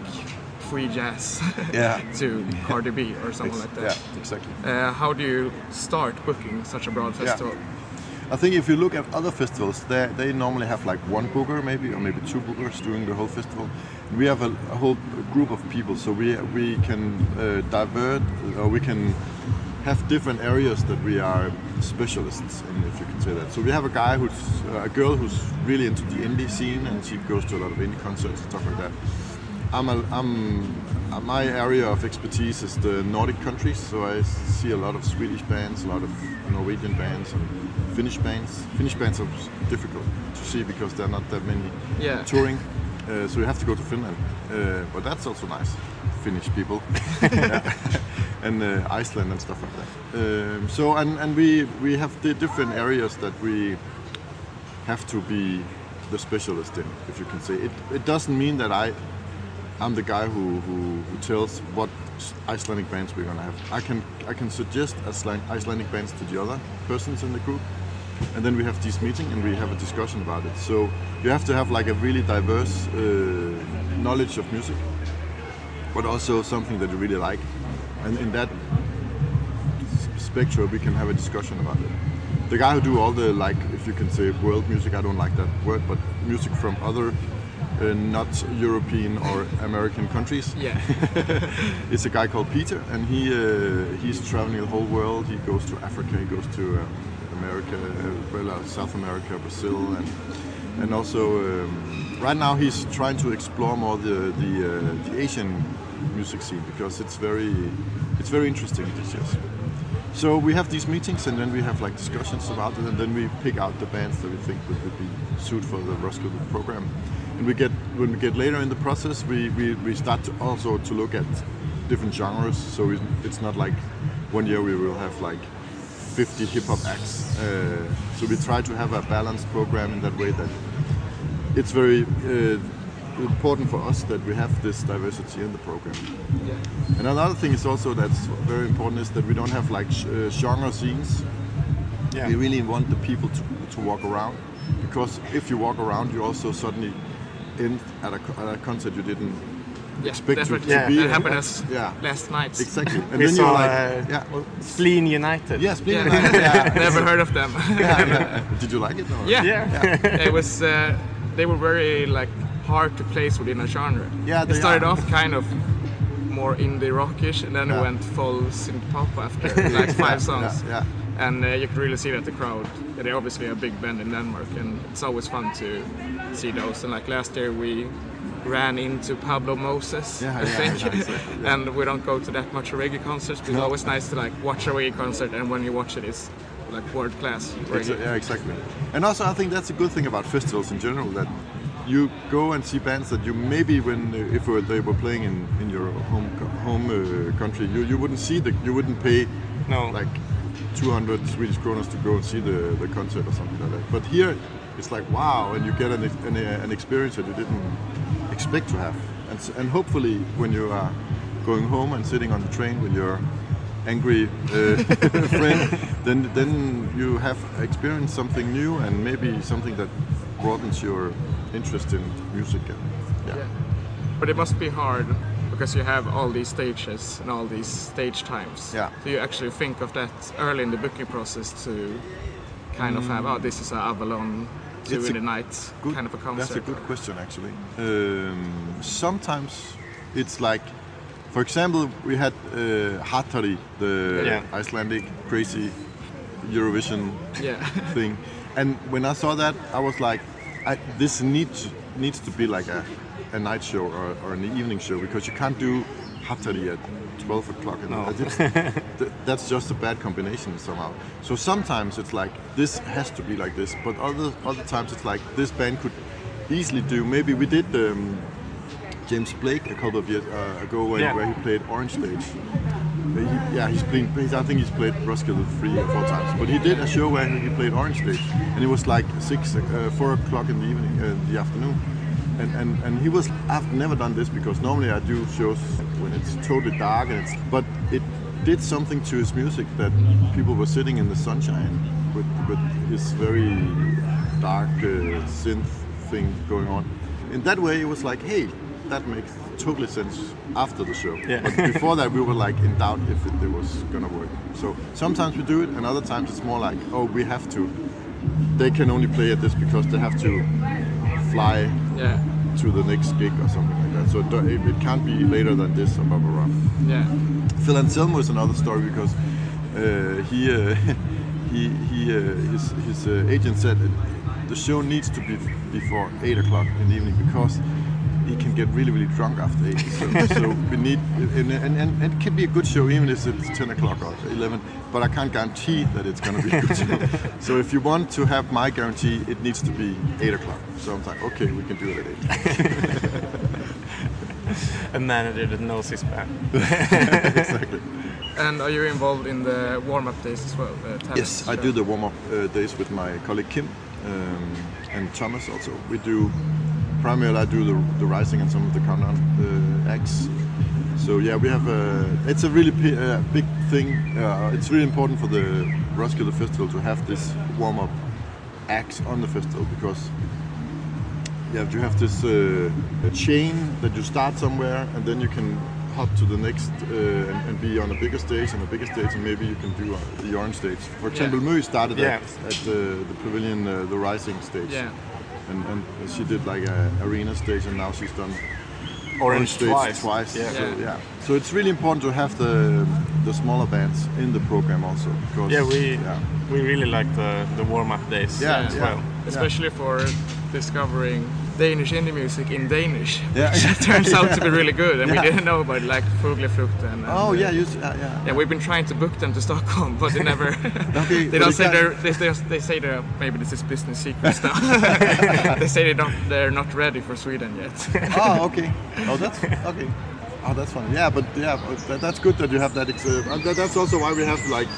free jazz, Yeah. to Cardi B or something Ex- like that. yeah, exactly. Uh, how do you start booking such a broad Yeah. I think if you look at other festivals, they they normally have like one booker, maybe, or maybe two bookers during the whole festival. We have a, a whole group of people, so we we can uh, divert, or we can have different areas that we are specialists in, if you can say that. So we have a guy who's uh, a girl who's really into the indie scene, and she goes to a lot of indie concerts and stuff like that. I'm, a, I'm uh, my area of expertise is the Nordic countries, so I see a lot of Swedish bands, a lot of Norwegian bands, and Finnish bands. Finnish bands are difficult to see because there are not that many Yeah. touring, uh, so you have to go to Finland. Uh, but that's also nice, Finnish people, and uh, Iceland and stuff like that. Um, so and, and we we have the different areas that we have to be the specialist in, if you can say. It, it doesn't mean that I, I'm the guy who, who, who tells what Icelandic bands we're gonna have. I can I can suggest Icelandic bands to the other persons in the group, and then we have this meeting and we have a discussion about it. So you have to have like a really diverse uh, knowledge of music, but also something that you really like, and in that spectrum we can have a discussion about it. The guy who do all the like, if you can say world music, I don't like that word, but music from other uh, not European or American countries. Yeah. it's a guy called Peter, and he uh, he's traveling the whole world. He goes to Africa, he goes to um, America, uh, well, uh, South America, Brazil, and and also um, right now he's trying to explore more the the, uh, the Asian music scene because it's very it's very interesting these years. So we have these meetings and then we have like discussions about it and then we pick out the bands that we think would, would be suit for the Roskilde program. And we get when we get later in the process, we, we, we start to also to look at different genres. So it- it's not like one year we will have like 50 hip hop acts. Uh, so we try to have a balanced program in that way that it's very uh, important for us that we have this diversity in the program. And another thing is also that's very important is that we don't have like uh, genre scenes. Yeah. We really want the people to, to walk around because if you walk around, you also suddenly end at a, at a concert you didn't Yeah, expect to, definitely. to be. That in. happened us yeah, last night. exactly. And we then saw you're like, uh, yeah, well, Spleen United. yes, please. Yeah, yeah, never heard of them. yeah, yeah. Did you like it? Or? Yeah, Yeah. it was. Uh, they were very like hard to place within a genre. Yeah, it they started are. off kind of more indie rockish, and then Yeah. it went full synth pop after like five songs. Yeah, yeah. And uh, you could really see that the crowd. They're obviously a big band in Denmark, and it's always fun to see those. And like last year, we ran into Pablo Moses, Yeah, I think. yeah, and we don't go to that much reggae concerts, but it's No. always nice to like watch a reggae concert, and when you watch it, it's like world class. Yeah, exactly. And also, I think that's a good thing about festivals in general that you go and see bands that you maybe when uh, if they were playing in, in your home home uh, country, you, you wouldn't see the you wouldn't pay No. like 200 Swedish kronas to go and see the, the concert or something like that. But here, it's like wow, and you get an, an, an experience that you didn't expect to have. And, and hopefully, when you are going home and sitting on the train with your angry uh, friend, then then you have experienced something new and maybe something that broadens your interest in music. And, yeah. Yeah. But it must be hard because you have all these stages and all these stage times. Yeah. So you actually think of that early in the booking process to kind of have, oh, this is a Avalon two It's in the night good- kind of a concert. That's a good question, actually. Um, sometimes it's like, for example, we had uh, Hattari, the Yeah. Icelandic crazy Eurovision Yeah. thing, and when I saw that, I was like, I, this needs needs to be like a, a night show or, or an evening show because you can't do Hattari at 12 o'clock. at No. night. It's- th- that's just a bad combination somehow. So sometimes it's like this has to be like this, but other other times it's like this band could easily do. Maybe we did um, James Blake a couple of years uh, ago when, Yeah. where he played Orange Stage. He- yeah, he's playing. he's- I think he's played Roskilde three or four times, but he did a show where he played Orange Stage, and it was like six, uh, four o'clock in the evening, uh, the afternoon. And, and, and he was. I've never done this because normally I do shows when it's totally dark and it's. But it did something to his music that people were sitting in the sunshine with with his very dark uh, synth thing going on. In that way, it was like, hey, that makes totally sense after the show. Yeah. But before that, we were like in doubt if it, it was gonna work. So sometimes we do it, and other times it's more like, oh, we have to. They can only play at this because they have to fly Yeah. To the next gig or something like that. So it, it, can't be later than this blah blah. Yeah. Phil Anselmo is another story because uh, he uh, he he uh, his his uh, agent said the show needs to be before eight o'clock in the evening because he can get really really drunk after eight. So, so we need and, and, and it can be a good show even if it's ten o'clock or eleven. But I can't guarantee that it's going to be a good show. so if you want to have my guarantee, it needs to be eight o'clock. So I'm like, okay, we can do it at eight. A manager that knows his band. exactly. And are you involved in the warm-up days as well? the talent Yes, I do the warm up uh, days with my colleague Kim um, and Thomas also. We do primarily I do the, the rising and some of the countdown uh, acts. So yeah, we have a. It's a really uh, big thing. Uh, it's really important for the Roskilde Festival to have this warm up acts on the festival because yeah, you have this uh, a chain that you start somewhere and then you can hop to the next uh, and, and be on a bigger stage and a bigger stage and maybe you can do uh, the orange stage. For example, Yeah. Mui started Yeah. at, at the, the pavilion, uh, the rising stage. Yeah. And, and she did like a arena stage and now she's done Orange stage twice. twice. Yeah. So, Yeah. yeah. So it's really important to have the the smaller bands in the program also because Yeah, we yeah. we really like the, the warm up days Yeah, as yeah. well. Especially for discovering Danish indie music in Danish. Yeah. which turns out to be really good, and Yeah. we didn't know about like Fuglefrukt and. and Oh uh, yeah, you, s- yeah, yeah. We've been trying to book them to Stockholm, but they never. Okay, they don't say they're. They, they, they say they're. Maybe this is business secrets now. they say they don't. They're not ready for Sweden yet. oh, okay. Oh, that's okay. Oh, that's funny. Yeah, but yeah, but that, that's good that you have that. Uh, that that's also why we have like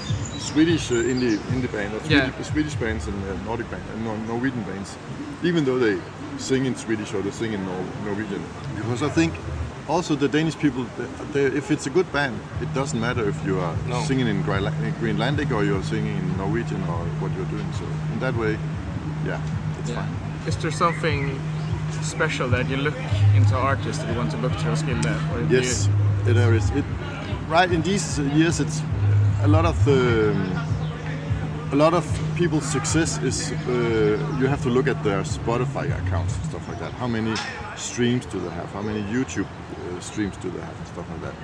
Swedish uh, indie indie band, or Yeah. Swedish, Swedish bands and uh, Nordic band and Nor- Norwegian bands, even though they sing in Swedish or they sing in Nor- Norwegian. Because I think also the Danish people, they, they, if it's a good band, it doesn't matter if you are No. singing in Greenla- in Greenlandic or you're singing in Norwegian or what you're doing. So in that way, yeah, it's Yeah. fine. Is there something special that you look into artists that you want to look to Roskilde? Or do Yes, you- there is. It, right in these years, it's a lot of um, a lot of people's success is uh, you have to look at their Spotify accounts and stuff like that. How many streams do they have? How many YouTube uh, streams do they have and stuff like that.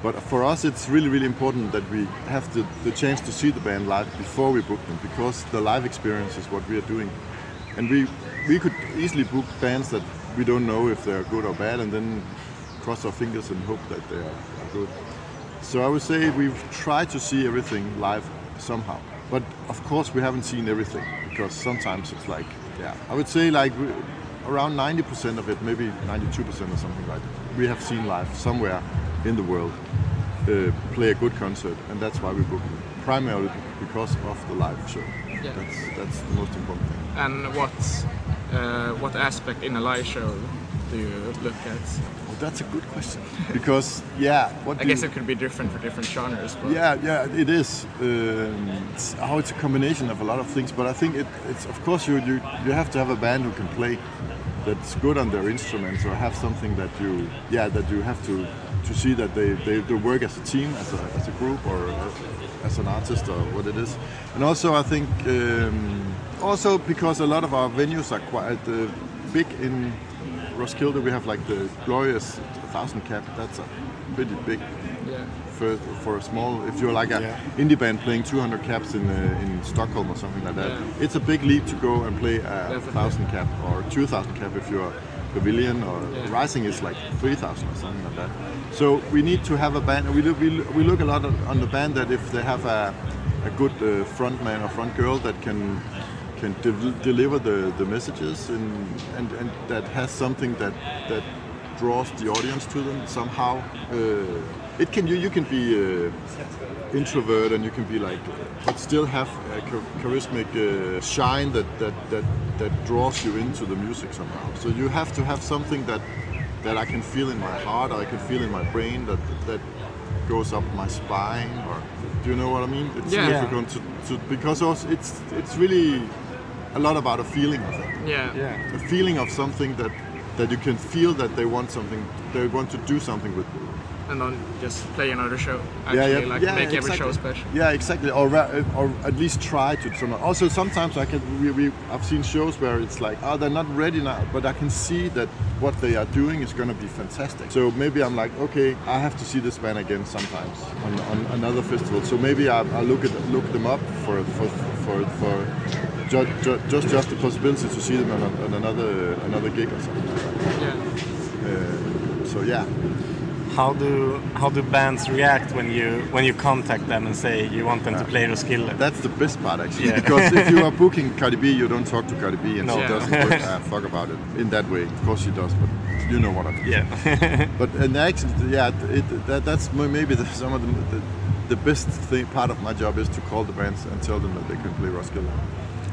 But for us, it's really, really important that we have the, the chance to see the band live before we book them, because the live experience is what we are doing. and we we could easily book bands that we don't know if they're good or bad, and then cross our fingers and hope that they are, are good. So I would say we've tried to see everything live somehow, but of course we haven't seen everything because sometimes it's like yeah, I would say like around 90% of it, maybe 92% or something like that, we have seen live somewhere in the world uh, play a good concert, and that's why we book them. Primarily because of the live show. Yeah. That's that's the most important thing. And what uh, what aspect in a live show do you look at? That's a good question because yeah, what I guess it could be different for different genres. But Yeah, yeah, it is. Um, it's how it's a combination of a lot of things, but I think it, it's of course you, you you have to have a band who can play that's good on their instruments or have something that you yeah that you have to to see that they, they, they work as a team as a, as a group or as an artist or what it is and also I think um, also because a lot of our venues are quite uh, big in Roskilde we have like the glorious thousand cap that's a pretty big Yeah. for, for a small if you're like a Yeah. indie band playing 200 caps in uh, in Stockholm or something like that Yeah. it's a big leap to go and play a thousand cap or 2000 cap if you're Pavilion or. Rising is like 3000 or something like that so we need to have a band we look, we, we look a lot on on the band that if they have a, a good uh, front man or front girl that can can de- deliver the, the messages and, and, and that has something that that draws the audience to them somehow. Uh, it can you you can be uh, introvert and you can be like, but still have a char- charismatic uh, shine that, that that that draws you into the music somehow. So you have to have something that that I can feel in my heart or I can feel in my brain that that goes up my spine or do you know what I mean? It's Yeah. difficult to, to because also it's it's really a lot about a feeling I think yeah. Yeah. a feeling of something that that you can feel that they want something they want to do something with you. And then just play another show. Actually, like make every show special. Yeah, exactly. Or ra- or at least try to. Some, also, sometimes I can. We, we I've seen shows where it's like, oh, they're not ready now, but I can see that what they are doing is going to be fantastic. So maybe I'm like, okay, I have to see this band again sometimes on, on another festival. So maybe I, I look at look them up for for for, for ju- ju- just just the possibility to see them on, on another another gig or something. Like. Yeah. Uh, so yeah. How do how do bands react when you when you contact them and say you want them to play Roskilde? That's the best part actually, Yeah. because if you are booking Cardi B, you don't talk to Cardi B, and No. she Yeah. doesn't work, uh, fuck about it in that way. Of course she does, but you know what I mean. Yeah. But and actually, yeah, it, that, that's maybe the, some of the, the the best thing part of my job is to call the bands and tell them that they can play Roskilde.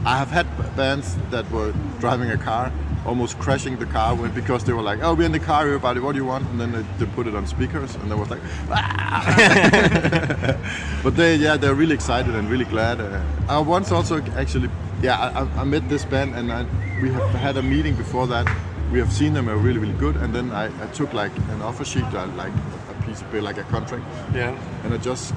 I have had bands that were driving a car, almost crashing the car when, because they were like, "Oh, we're in the car, everybody. What do you want?" And then they, they put it on speakers, and they was like, "Ah!" but they, yeah, they're really excited and really glad. Uh, I once also actually, yeah, I, I- I met this band, and I, we have had a meeting before that. We have seen them are really, really good, and then I, I took like an offer sheet, uh, like a piece of paper, like a contract, yeah. and I just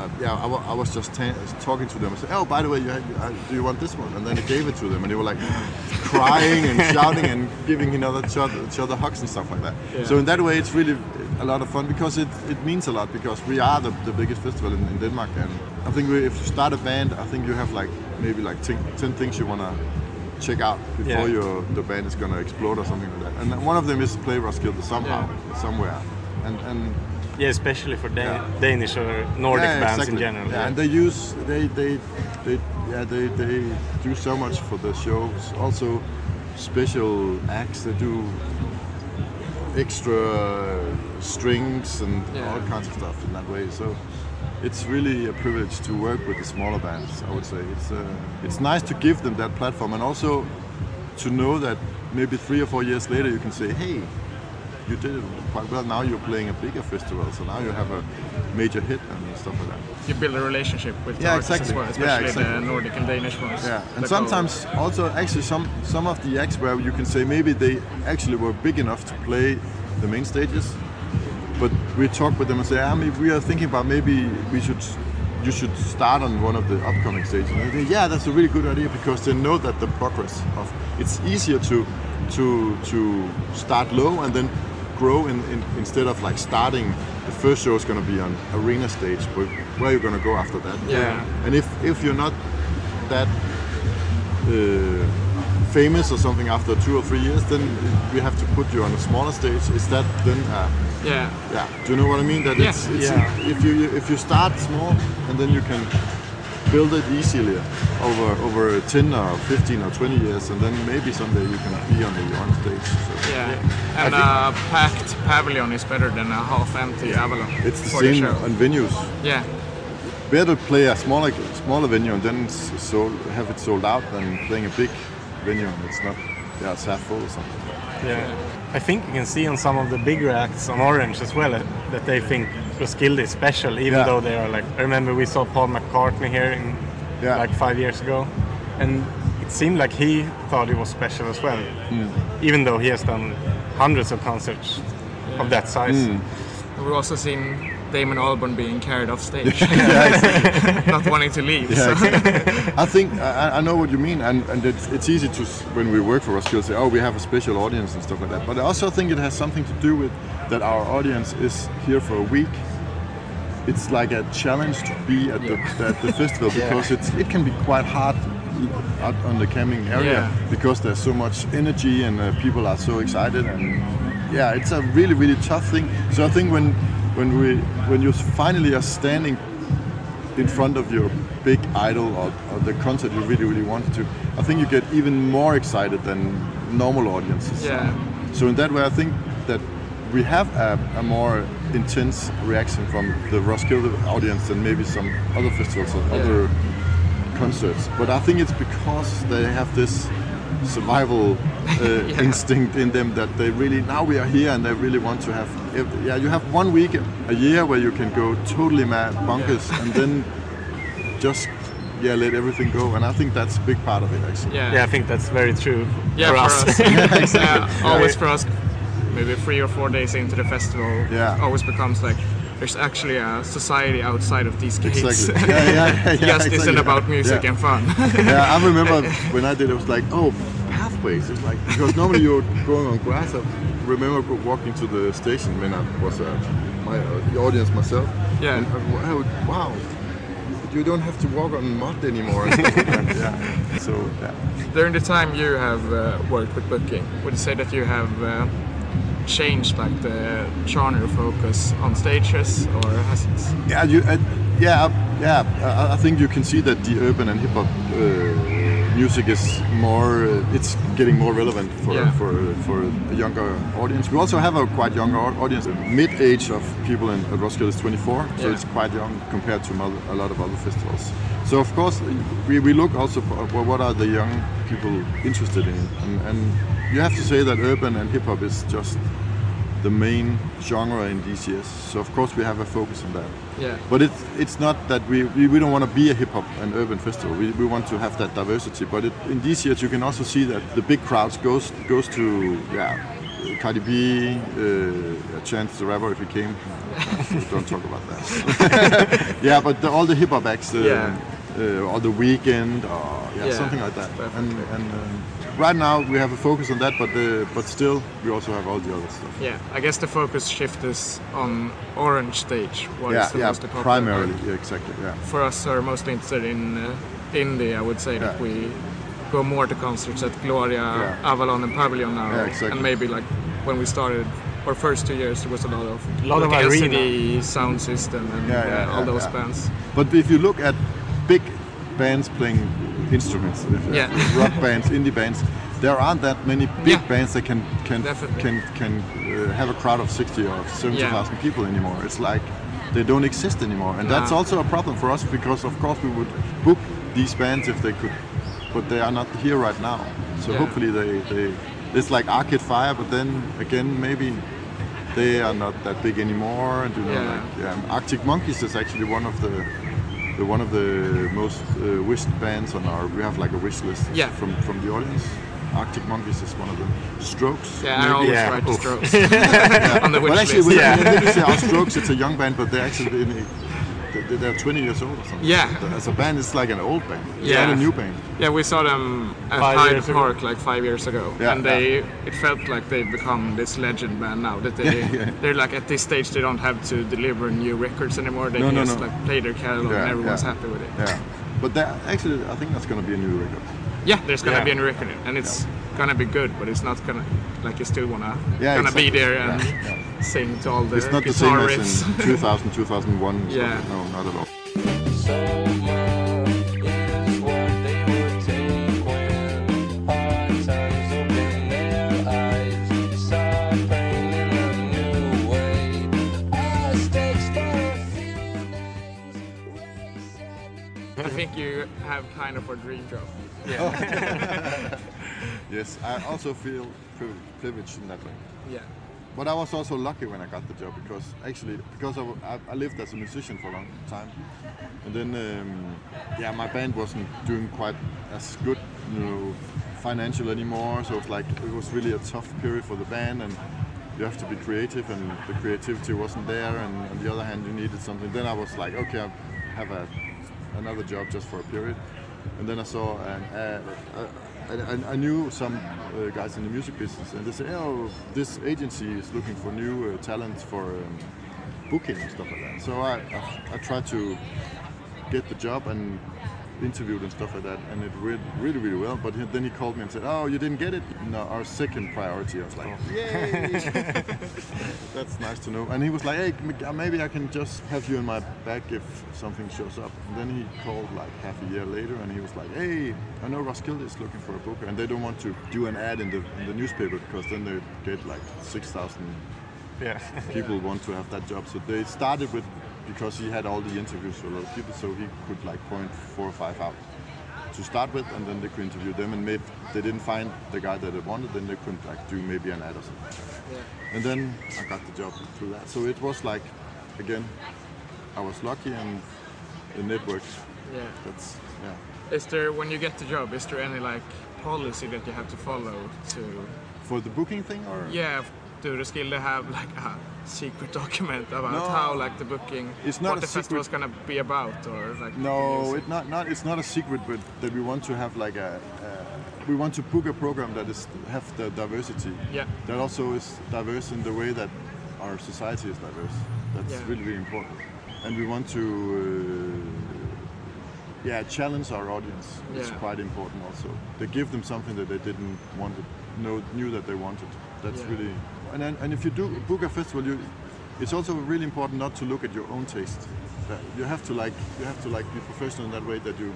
uh, yeah, I, I was just ta- talking to them I said, "Oh, by the way, you, uh, do you want this one?" And then I gave it to them, and they were like crying and shouting and giving each other, each other, hugs and stuff like that. Yeah. So in that way, it's really a lot of fun because it, it means a lot because we are the, the biggest festival in, in Denmark, and I think we, if you start a band, I think you have like maybe like 10, 10 things you wanna check out before Yeah. your the band is gonna explode or something like that. And one of them is play Roskilde somehow, somewhere, and and Yeah, especially for Dan- Yeah. Danish or Nordic yeah, bands exactly. in general. Yeah, and they use they they they yeah they they do so much for the shows. Also, special acts. They do extra strings and Yeah. all kinds of stuff in that way. So. It's really a privilege to work with the smaller bands. I would say it's uh, it's nice to give them that platform, and also to know that maybe three or four years later you can say, "Hey, you did it quite well. Now you're playing a bigger festival, so now you have a major hit and stuff like that." You build a relationship with the Yeah, artists as exactly. well, Yeah, especially the. Nordic and Danish ones. Yeah, and that go- sometimes also actually some some of the acts where you can say maybe they actually were big enough to play the main stages, we talk with them and say, I mean, we are thinking about maybe we should you should start on one of the upcoming stages. Think, yeah, that's a really good idea because they know that the progress of it's easier to to to start low and then grow in, in, instead of like starting the first show is going to be on arena stage, but where are you're going to go after that. Yeah. And if if you're not that uh, famous or something after two or three years, then we have to put you on a smaller stage. Is that then? Uh, Yeah. yeah. Do you know what I mean? That Yeah. it's, it's Yeah. if you if you start small and then you can build it easily over over 10 or 15 or 20 years, and then maybe someday you can be on the on stage. So, Yeah. And a packed pavilion is better than a half-empty Avalon. It's the same on venues. Yeah. Better play a smaller smaller venue and then sold, have it sold out than playing a big venue and it's not yeah it's half full or something. Yeah. I think you can see on some of the bigger acts on Orange as well uh, that they think Roskilde is special, even Yeah. though they are like. I remember we saw Paul McCartney here in Yeah. like five years ago, and it seemed like he thought it was special as well, Mm. even though he has done hundreds of concerts of that size. Mm. We've also seen Damon Albarn being carried off stage. Yeah. Not wanting to leave. Yeah, so. exactly. I think I, I know what you mean, and, and it's, it's easy to when we work for Roskilde say, oh, we have a special audience and stuff like that. But I also think it has something to do with that our audience is here for a week. It's like a challenge to be at the at the festival Yeah. because it's it can be quite hard out on the camping area Yeah. because there's so much energy and uh, people are so excited and yeah, it's a really really tough thing. So I think when when we when you finally are standing in front of your big idol or, or the concert you really really wanted to i think you get even more excited than normal audiences Yeah. so in that way i think that we have a, a more intense reaction from the roskilde audience than maybe some other festivals or Yeah. other concerts but i think it's because they have this survival uh, Yeah. instinct in them that they really now we are here and they really want to have if- yeah you have one week a year where you can go totally mad bonkers and then just yeah let everything go and i think that's a big part of it actually Yeah. Yeah, I think that's very true Yeah, for, for us. us. Yeah, exactly. Yeah, always for us, maybe three or four days into the festival, Yeah. always becomes like there's actually a society outside of these gates. Exactly. Yeah, yeah, yeah, yeah, Just isn't about music Yeah. and fun. yeah i remember when i did it was like oh pathways it's like because normally you're going on grass i remember walking to the station when i was uh, my uh, the audience myself Yeah. and I, would, wow you don't have to walk on mud anymore and stuff like that. yeah so yeah During the time you have uh, worked with booking, would you say that you have uh, changed like the genre focus on stages, or has it? Yeah, you, uh, yeah, uh, yeah. I, I think you can see that the urban and hip hop uh, music is more. Uh, it's getting more relevant for Yeah. for for a younger audience. We also have a quite younger au- audience. Mid age of people in at Roskilde is 24, so Yeah. it's quite young compared to a lot of other festivals. So of course we, we look also for what are the young people interested in, and, and you have to say that urban and hip hop is just the main genre in DCS. So of course we have a focus on that. Yeah. But it's it's not that we, we, we don't want to be a hip hop and urban festival. We, we want to have that diversity. But it, in these years you can also see that the big crowds goes goes to yeah Cardi B, uh, Chance the Rapper if he came. Don't talk about that. yeah, but the, all the hip hop acts. Uh, Yeah. Uh, or the weekend, or yeah, Yeah, something like that. And, and um, right now we have a focus on that, but uh, but still we also have all the other stuff. Yeah, I guess the focus shift is on orange stage. What is yeah, the yeah, most popular primarily, yeah, exactly, yeah. For us, who are mostly interested in uh, indie. I would say that we go more to concerts at Gloria, Yeah. Avalon, and Pavilion now. Yeah, exactly. And maybe like when we started our first two years, there was a lot of A lot of like arena. LCD sound system and Yeah, yeah, uh, all yeah, those yeah. bands. But if you look at big bands playing instruments, Yeah. rock bands, indie bands, there aren't that many big Yeah. bands that can can Definitely. can can uh, have a crowd of 60 or 70,000 people anymore. It's like they don't exist anymore, and that's also a problem for us because of course we would book these bands if they could, but they are not here right now. So Yeah. hopefully they they it's like Arcade Fire, but then again maybe. They are not that big anymore, and you know, Yeah. like yeah, Arctic Monkeys is actually one of the the one of the most uh, wished bands on our. We have like a wish list Yeah. from from the audience. Arctic Monkeys is one of them. Strokes. Yeah, I maybe. always Yeah. write the strokes Yeah. on the wish But actually, list. when, Yeah. when say our Strokes, it's a young band, but they're actually in, they- they're 20 years old or something. Yeah. As a band, it's like an old band. It's Yeah. not a new band. Yeah, we saw them at Five Hyde years ago. Park like five years ago, Yeah, and they it felt like they've become this legend band now. That they Yeah, yeah. they're like at this stage they don't have to deliver new records anymore. They No, can no, just no. like play their catalog Yeah, and everyone's yeah. happy with it. Yeah. But that, actually, I think that's going to be a new record. Yeah, there's gonna Yeah. be a new record, and it's gonna be good, but it's not gonna like you still wanna Yeah, gonna exactly. be there and Yeah, sing to all the It's not the same riffs. as in 2000, 2001. so Yeah. No, not at all. I think you have kind of a dream job. Yeah. Yes, I also feel privileged in that way. Yeah. But I was also lucky when I got the job because actually because I lived as a musician for a long time, and then um, yeah, my band wasn't doing quite as good, you know, financial anymore. So it's like it was really a tough period for the band, and you have to be creative, and the creativity wasn't there. And on the other hand, you needed something. Then I was like, okay, I have a, another job just for a period, and then I saw an, I, I, I knew some uh, guys in the music business, and they said, "Oh, this agency is looking for new uh, talent for um, booking and stuff like that." So I, I, I tried to get the job and interviewed and stuff like that, and it went really, really well. But he- then he called me and said, "Oh, you didn't get it." No, our second priority. I was like, oh. "Yay!" That's nice to know. And he was like, "Hey, uh, maybe I can just have you in my back if something shows up." And then he called like half a year later, and he was like, "Hey, I know Roskilde is looking for a booker, and they don't want to do an ad in the in the newspaper because then they get like six thousand Yeah. people want to have that job. So they started with because he had all the interviews with a lot of people, so he could like point four or five out to start with, and then they could interview them. And maybe they didn't find the guy that they wanted, then they could like do maybe an ad or something. And then I got the job through that. So it was like, again, I was lucky and the network. Yeah. That's yeah. Is there when you get the job? Is there any like policy that you have to follow to? For the booking thing, or Yeah. Do the skill they have like a secret document about No. how like the booking, It's not what the festival is gonna be about, or like No, music? it not not it's not a secret, but that we want to have like a, uh, we want to book a program that is have the diversity. Yeah. That also is diverse in the way that our society is diverse. That's Yeah. really really important, and we want to. Uh, yeah, challenge our audience. It's Yeah. quite important also. They give them something that they didn't want it, know, knew that they wanted. That's Yeah. really, and then, and if you do book a festival, you, it's also really important not to look at your own taste. You have to like, you have to like be professional in that way that you,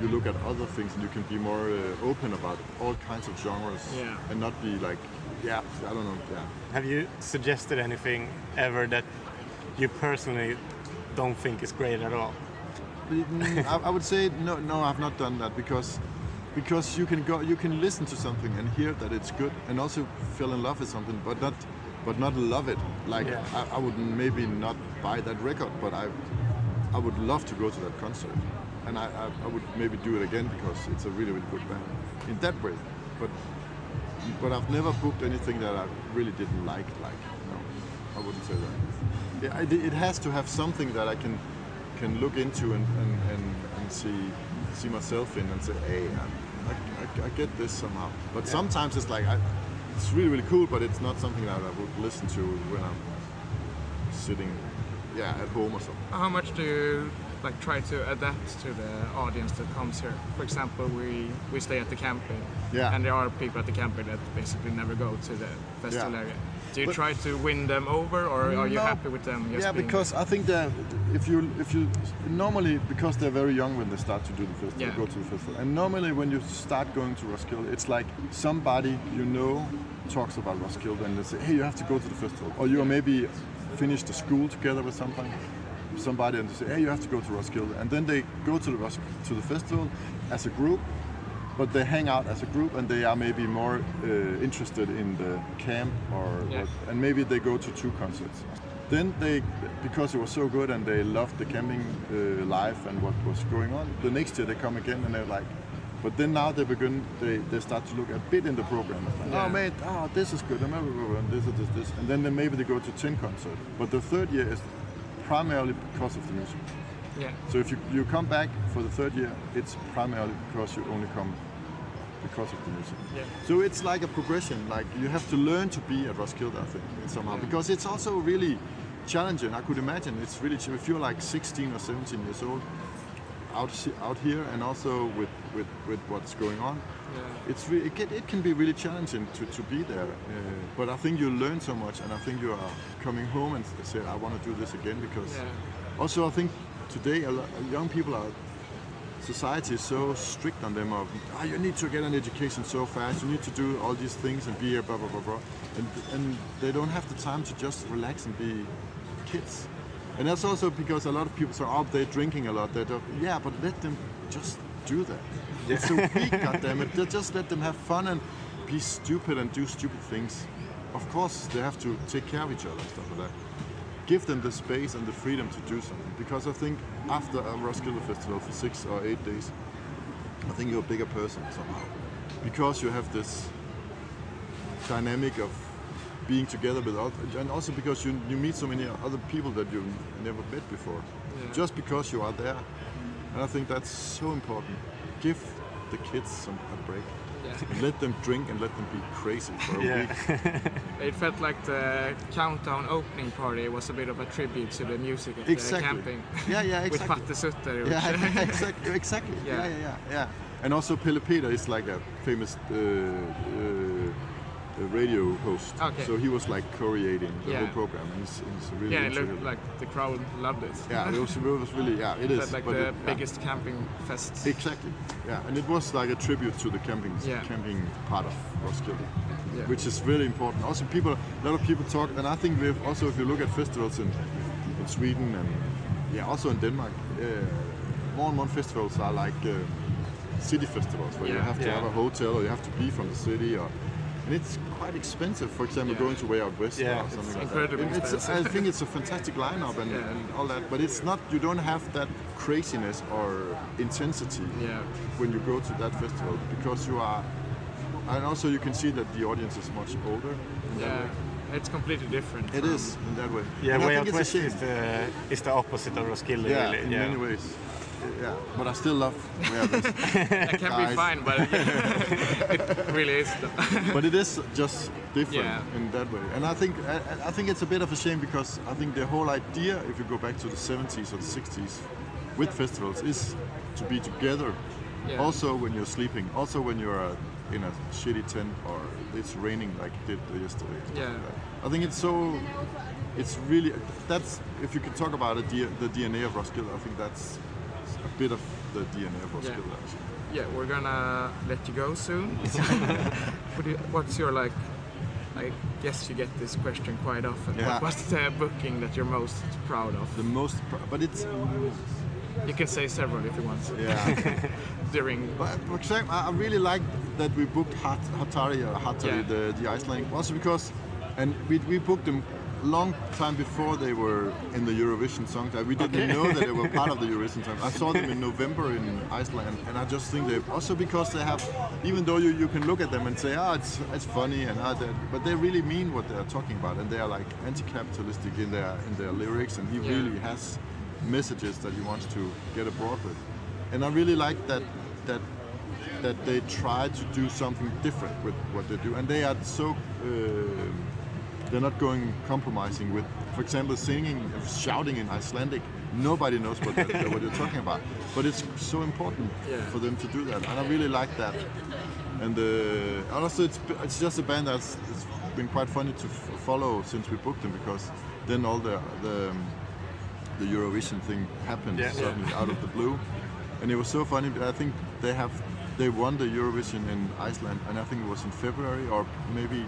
you look at other things and you can be more uh, open about all kinds of genres Yeah. and not be like, yeah, I don't know, yeah. Have you suggested anything ever that you personally don't think is great at all? Mm, I, I would say no, no, I've not done that because because you can go, you can listen to something and hear that it's good, and also fall in love with something, but not but not love it. Like Yeah. I, I would maybe not buy that record, but I I would love to go to that concert, and I, I, I would maybe do it again because it's a really really good band in that way. But but I've never booked anything that I really didn't like. Like no, I wouldn't say that. Yeah, it has to have something that I can can look into and, and, and, and see see myself in and say, hey, I, I, I get this somehow. But sometimes it's like I, it's really really cool, but it's not something that I would listen to when I'm sitting, yeah, at home or something. How much do you like try to adapt to the audience that comes here? For example, we we stay at the camping, Yeah. and there are people at the camping that basically never go to the festival Yeah. area. Do you But- try to win them over, or are you No. happy with them? Yeah, because I think that if you if you normally because they're very young when they start to do the festival, Yeah. go to the festival, and normally when you start going to Roskilde, it's like somebody you know talks about Roskilde and they say, hey, you have to go to the festival, or you maybe finished the school together with something, somebody, and they say, hey, you have to go to Roskilde, and then they go to the Ros- to the festival as a group, but they hang out as a group and they are maybe more uh, interested in the camp or, or and maybe they go to two concerts. Then they because it was so good and they loved the camping uh, life and what was going on the next year they come again and they're like but then now they begin they, they start to look a bit in the program. Like, Yeah. oh mate oh this is good. Blah, blah, and this is this this. And then, then maybe they go to 10 concerts but the third year is primarily because of the music. Yeah, so if you, you come back for the third year, it's primarily because you only come because of the music. Yeah. So it's like a progression. Like you have to learn to be at Roskilde, I think, somehow, because it's also really challenging. I could imagine it's really if you're like 16 or 17 years old. out out here and also with with, with what's going on. Yeah. It's re- it, can, it can be really challenging to, to be there, uh, but I think you learn so much, and I think you are coming home and say, I want to do this again because. Yeah. Also, I think today a lo- young people are society is so strict on them of ah, you need to get an education so fast. You need to do all these things and be here blah blah blah blah. And, and they don't have the time to just relax and be kids. And that's also because a lot of people are out there drinking a lot. They don't yeah but let them just do that. Yeah. it's a week goddammit just let them have fun and be stupid and do stupid things. Of course they have to take care of each other and stuff like that give them the space and the freedom to do something. Because I think after a Roskilde Festival for six or eight days, I think you're a bigger person somehow. Because you have this dynamic of being together with oth- and also because you, you meet so many other people that you've never met before. Yeah. Just because you are there. And I think that's so important. Give the kids some a break. Yeah. Let them drink and let them be crazy for a week. It felt like the countdown opening party was a bit of a tribute to the music of Exactly. the camping. Yeah, yeah, With exactly. Patte Sutter. which- Yeah, exactly, exactly. Yeah. Yeah. yeah, yeah, yeah, And also Pelle is like a famous uh, uh, radio host. Okay. So he was like co-creating the Yeah. whole program, he's, he's really yeah, it looked like the crowd loved it. Yeah, it was, it was really yeah, it is. Felt like but the it- yeah. biggest camping fest. Exactly. Yeah, and it was like a tribute to the camping Yeah. camping part of Roskilde, Yeah. which is really important. Also, people, a lot of people talk, and I think we've also, if you look at festivals in, in Sweden and yeah, also in Denmark, uh, more and more festivals are like uh, city festivals where you have to Yeah. have a hotel or you have to be from the city or. And it's quite expensive, for example, Yeah. going to Way Out West Yeah, or it's something like incredibly that. It's- expensive. I think it's a fantastic lineup and, Yeah. and all that, but it's not. You don't have that craziness or intensity Yeah. when you go to that festival because you are. And also, you can see that the audience is much older. Yeah, it's completely different. It is in that way. Yeah, And Way Out it's West is the is the opposite of Roskilde, Yeah, really. in yeah. many ways. Yeah, but I still love West. That can be fine, but it really is. but it is just different Yeah. in that way. And I think I, I think it's a bit of a shame because I think the whole idea, if you go back to the 70s or the 60s, with festivals, is to be together. Yeah. Also when you're sleeping, also when you're uh, in a shitty tent or it's raining like it did yesterday. Yeah. I think it's so. It's really that's if you could talk about it, the, the DNA of Roskilde. I think that's a bit of the DNA of Roskilde. Yeah. Yeah, we're gonna let you go soon. what do you, what's your like? I guess you get this question quite often. Yeah. What, what's the booking that you're most proud of? The most, but it's You can say several if you want. Yeah. During. But for example, I really like that we booked Hat, Hatari or Hatari, Yeah. the, the Icelandic, also because, and we, we booked them long time before they were in the Eurovision Song Contest. We didn't Okay. know that they were part of the Eurovision Song. I saw them in November in Iceland, and I just think they also because they have, even though you, you can look at them and say, ah, it's it's funny and ah, that, but they really mean what they're talking about, and they are like anti-capitalistic in their in their lyrics, and he Yeah. really has messages that he wants to get abroad with, and I really like that that that they try to do something different with what they do, and they are so. Uh, they're not going compromising with, for example, singing, and shouting in Icelandic. Nobody knows what they're, what they're talking about, but it's so important Yeah. for them to do that, and I really like that. And uh, also, it's it's just a band that's it's been quite funny to f- follow since we booked them because then all the the um, the Eurovision thing happened Yeah. suddenly out of the blue, and it was so funny. I think they have they won the Eurovision in Iceland, and I think it was in February or maybe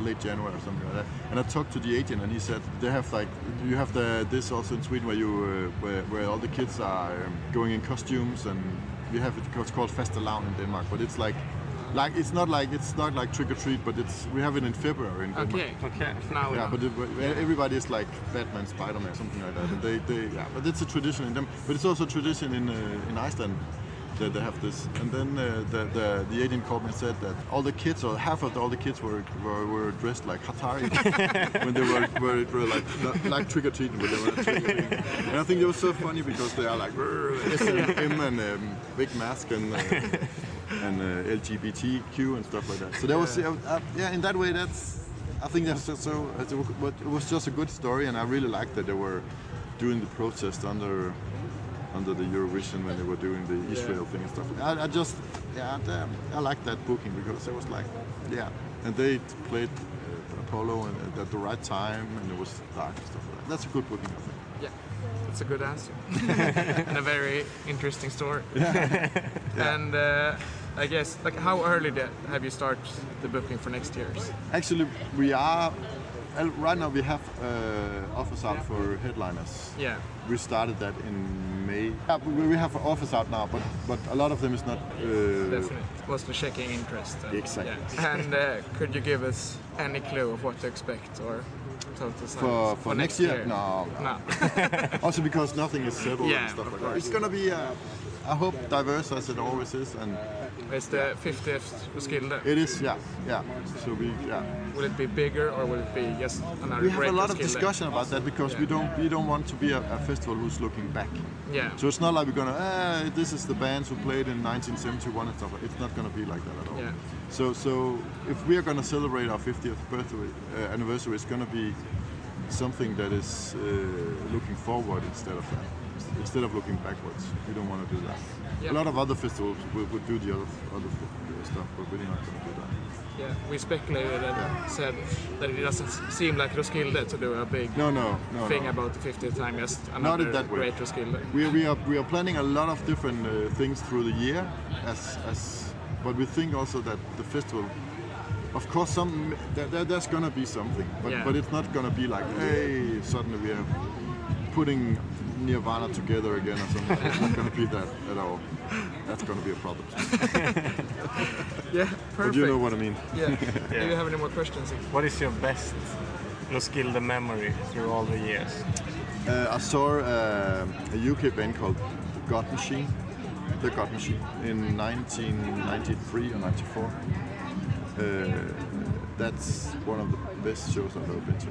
late January or something like that. And I talked to the agent, and he said they have like you have the this also in Sweden where you uh, where, where all the kids are um, going in costumes, and we have it it's called Fastelavn in Denmark, but it's like. Like it's not like it's not like trick or treat, but it's we have it in February in Denmark. Okay. Okay. Now Yeah, but it, everybody is like Batman, Spider-Man, something like that. And they, they, yeah, but it's a tradition in them. But it's also a tradition in uh, in Iceland that they have this. And then uh, the, the the agent called me and said that all the kids, or half of the, all the kids, were were, were dressed like Hatari when they were were, were like like trick or treating when they were trick or treating. And I think it was so funny because they are like SMM and um, big mask and. Uh, and uh, LGBTQ and stuff like that. So that was uh, uh, yeah. In that way, that's I think that's just so. But it was just a good story, and I really liked that they were doing the protest under under the Eurovision when they were doing the Israel thing and stuff. I, I just, yeah, damn, I like that booking because it was like, yeah, and they played uh, Apollo and, at the right time and it was dark and stuff like that. That's a good booking, I think. Yeah, that's a good answer. and a very interesting story. Yeah, And uh, I guess, like, how early did, have you started the booking for next year's? Actually, we are uh, right now. We have uh, offers out for headliners. Yeah. We started that in May. Yeah, we we have offers out now, but but a lot of them is not. Uh, Definitely. Was the checking interest. and- Exactly. yeah. And uh, could you give us any clue of what to expect or size for, for next year? No. No. also because nothing is settled Yeah, and stuff like that. It's gonna be, uh, I hope, diverse as it always is, and It's the 50th Roskilde. it is, yeah, yeah. So we, yeah. Will it be bigger or will it be just another We have a lot of discussion about that because we don't we don't want to be a, a festival who's looking back. Yeah. So it's not like we're gonna ah, this is the bands who played in 1971 and stuff. It's not gonna be like that at all. Yeah. So so if we are gonna celebrate our 50th birthday uh, anniversary, it's gonna be something that is uh, looking forward instead of that. Instead of looking backwards, we don't want to do that. Yeah. A lot of other festivals would, would do the other other stuff, but we're not gonna do that. Yeah, we speculated and said that it doesn't seem like Roskilde to do a big No, no, no, thing no. about the 50th time, just Not another in that way. great Roskilde. We, we are we are planning a lot of different uh, things through the year, as as, but we think also that the festival, of course, some there- there's gonna be something, but Yeah. but it's not gonna be like hey suddenly we are putting Nirvana together again or something. it's not gonna be that at all. That's gonna be a problem. Yeah, perfect. But you know what I mean. Yeah. Do you have any more questions? What is your best Roskilde memory through all the years? Uh, I saw uh, a UK band called The God Machine, The God Machine, in 1993 or 94. Uh, that's one of the best shows I've ever been to.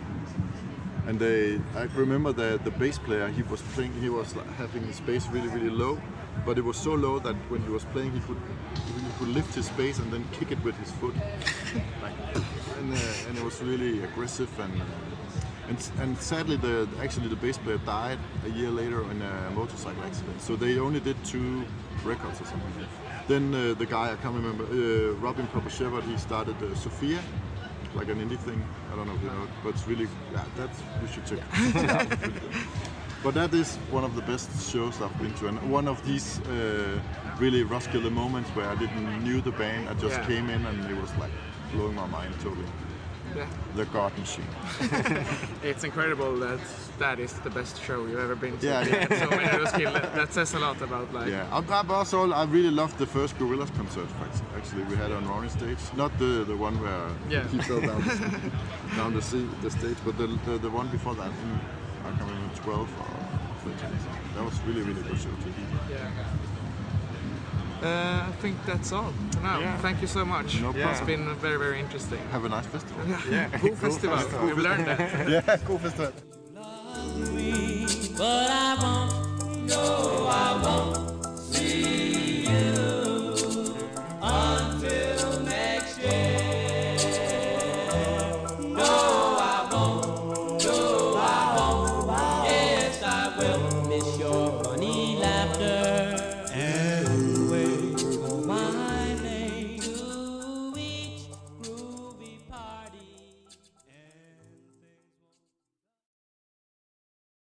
And they, I remember the the bass player. He was playing. He was having his bass really really low, but it was so low that when he was playing, he could he could lift his bass and then kick it with his foot, like, and, uh, and it was really aggressive and. And, and sadly, the actually the bass player died a year later in a motorcycle accident. So they only did two records or something. Then uh, the guy I can't remember, uh, Robin Propasheva, he started uh, Sophia, like an indie thing. I don't know if you know it, but it's really yeah. That's you should check. it out. It's really good. But that is one of the best shows I've been to, and one of these uh, really Roskilde moments where I didn't knew the band. I just Yeah. came in and it was like blowing my mind totally. Yeah. The God Machine. It's incredible that that is the best show you've ever been to. Yeah, yeah. so many Roskilde. That says a lot about like. Yeah, I, I also I really loved the first Gorillaz concert. Actually, we had on Ronnie stage, not the the one where Yeah. he fell down the, down the, sea, the stage, but the, the the one before that. In, I can't remember, 12 or 13. That was really really good show too. Yeah. Uh, I think that's all for now. Yeah. Thank you so much. No yeah. It's been very, very interesting. Have a nice festival. Yeah. cool, cool festival. festival. We've learned that. yeah, cool festival. But I won't, no, I won't see you until next year.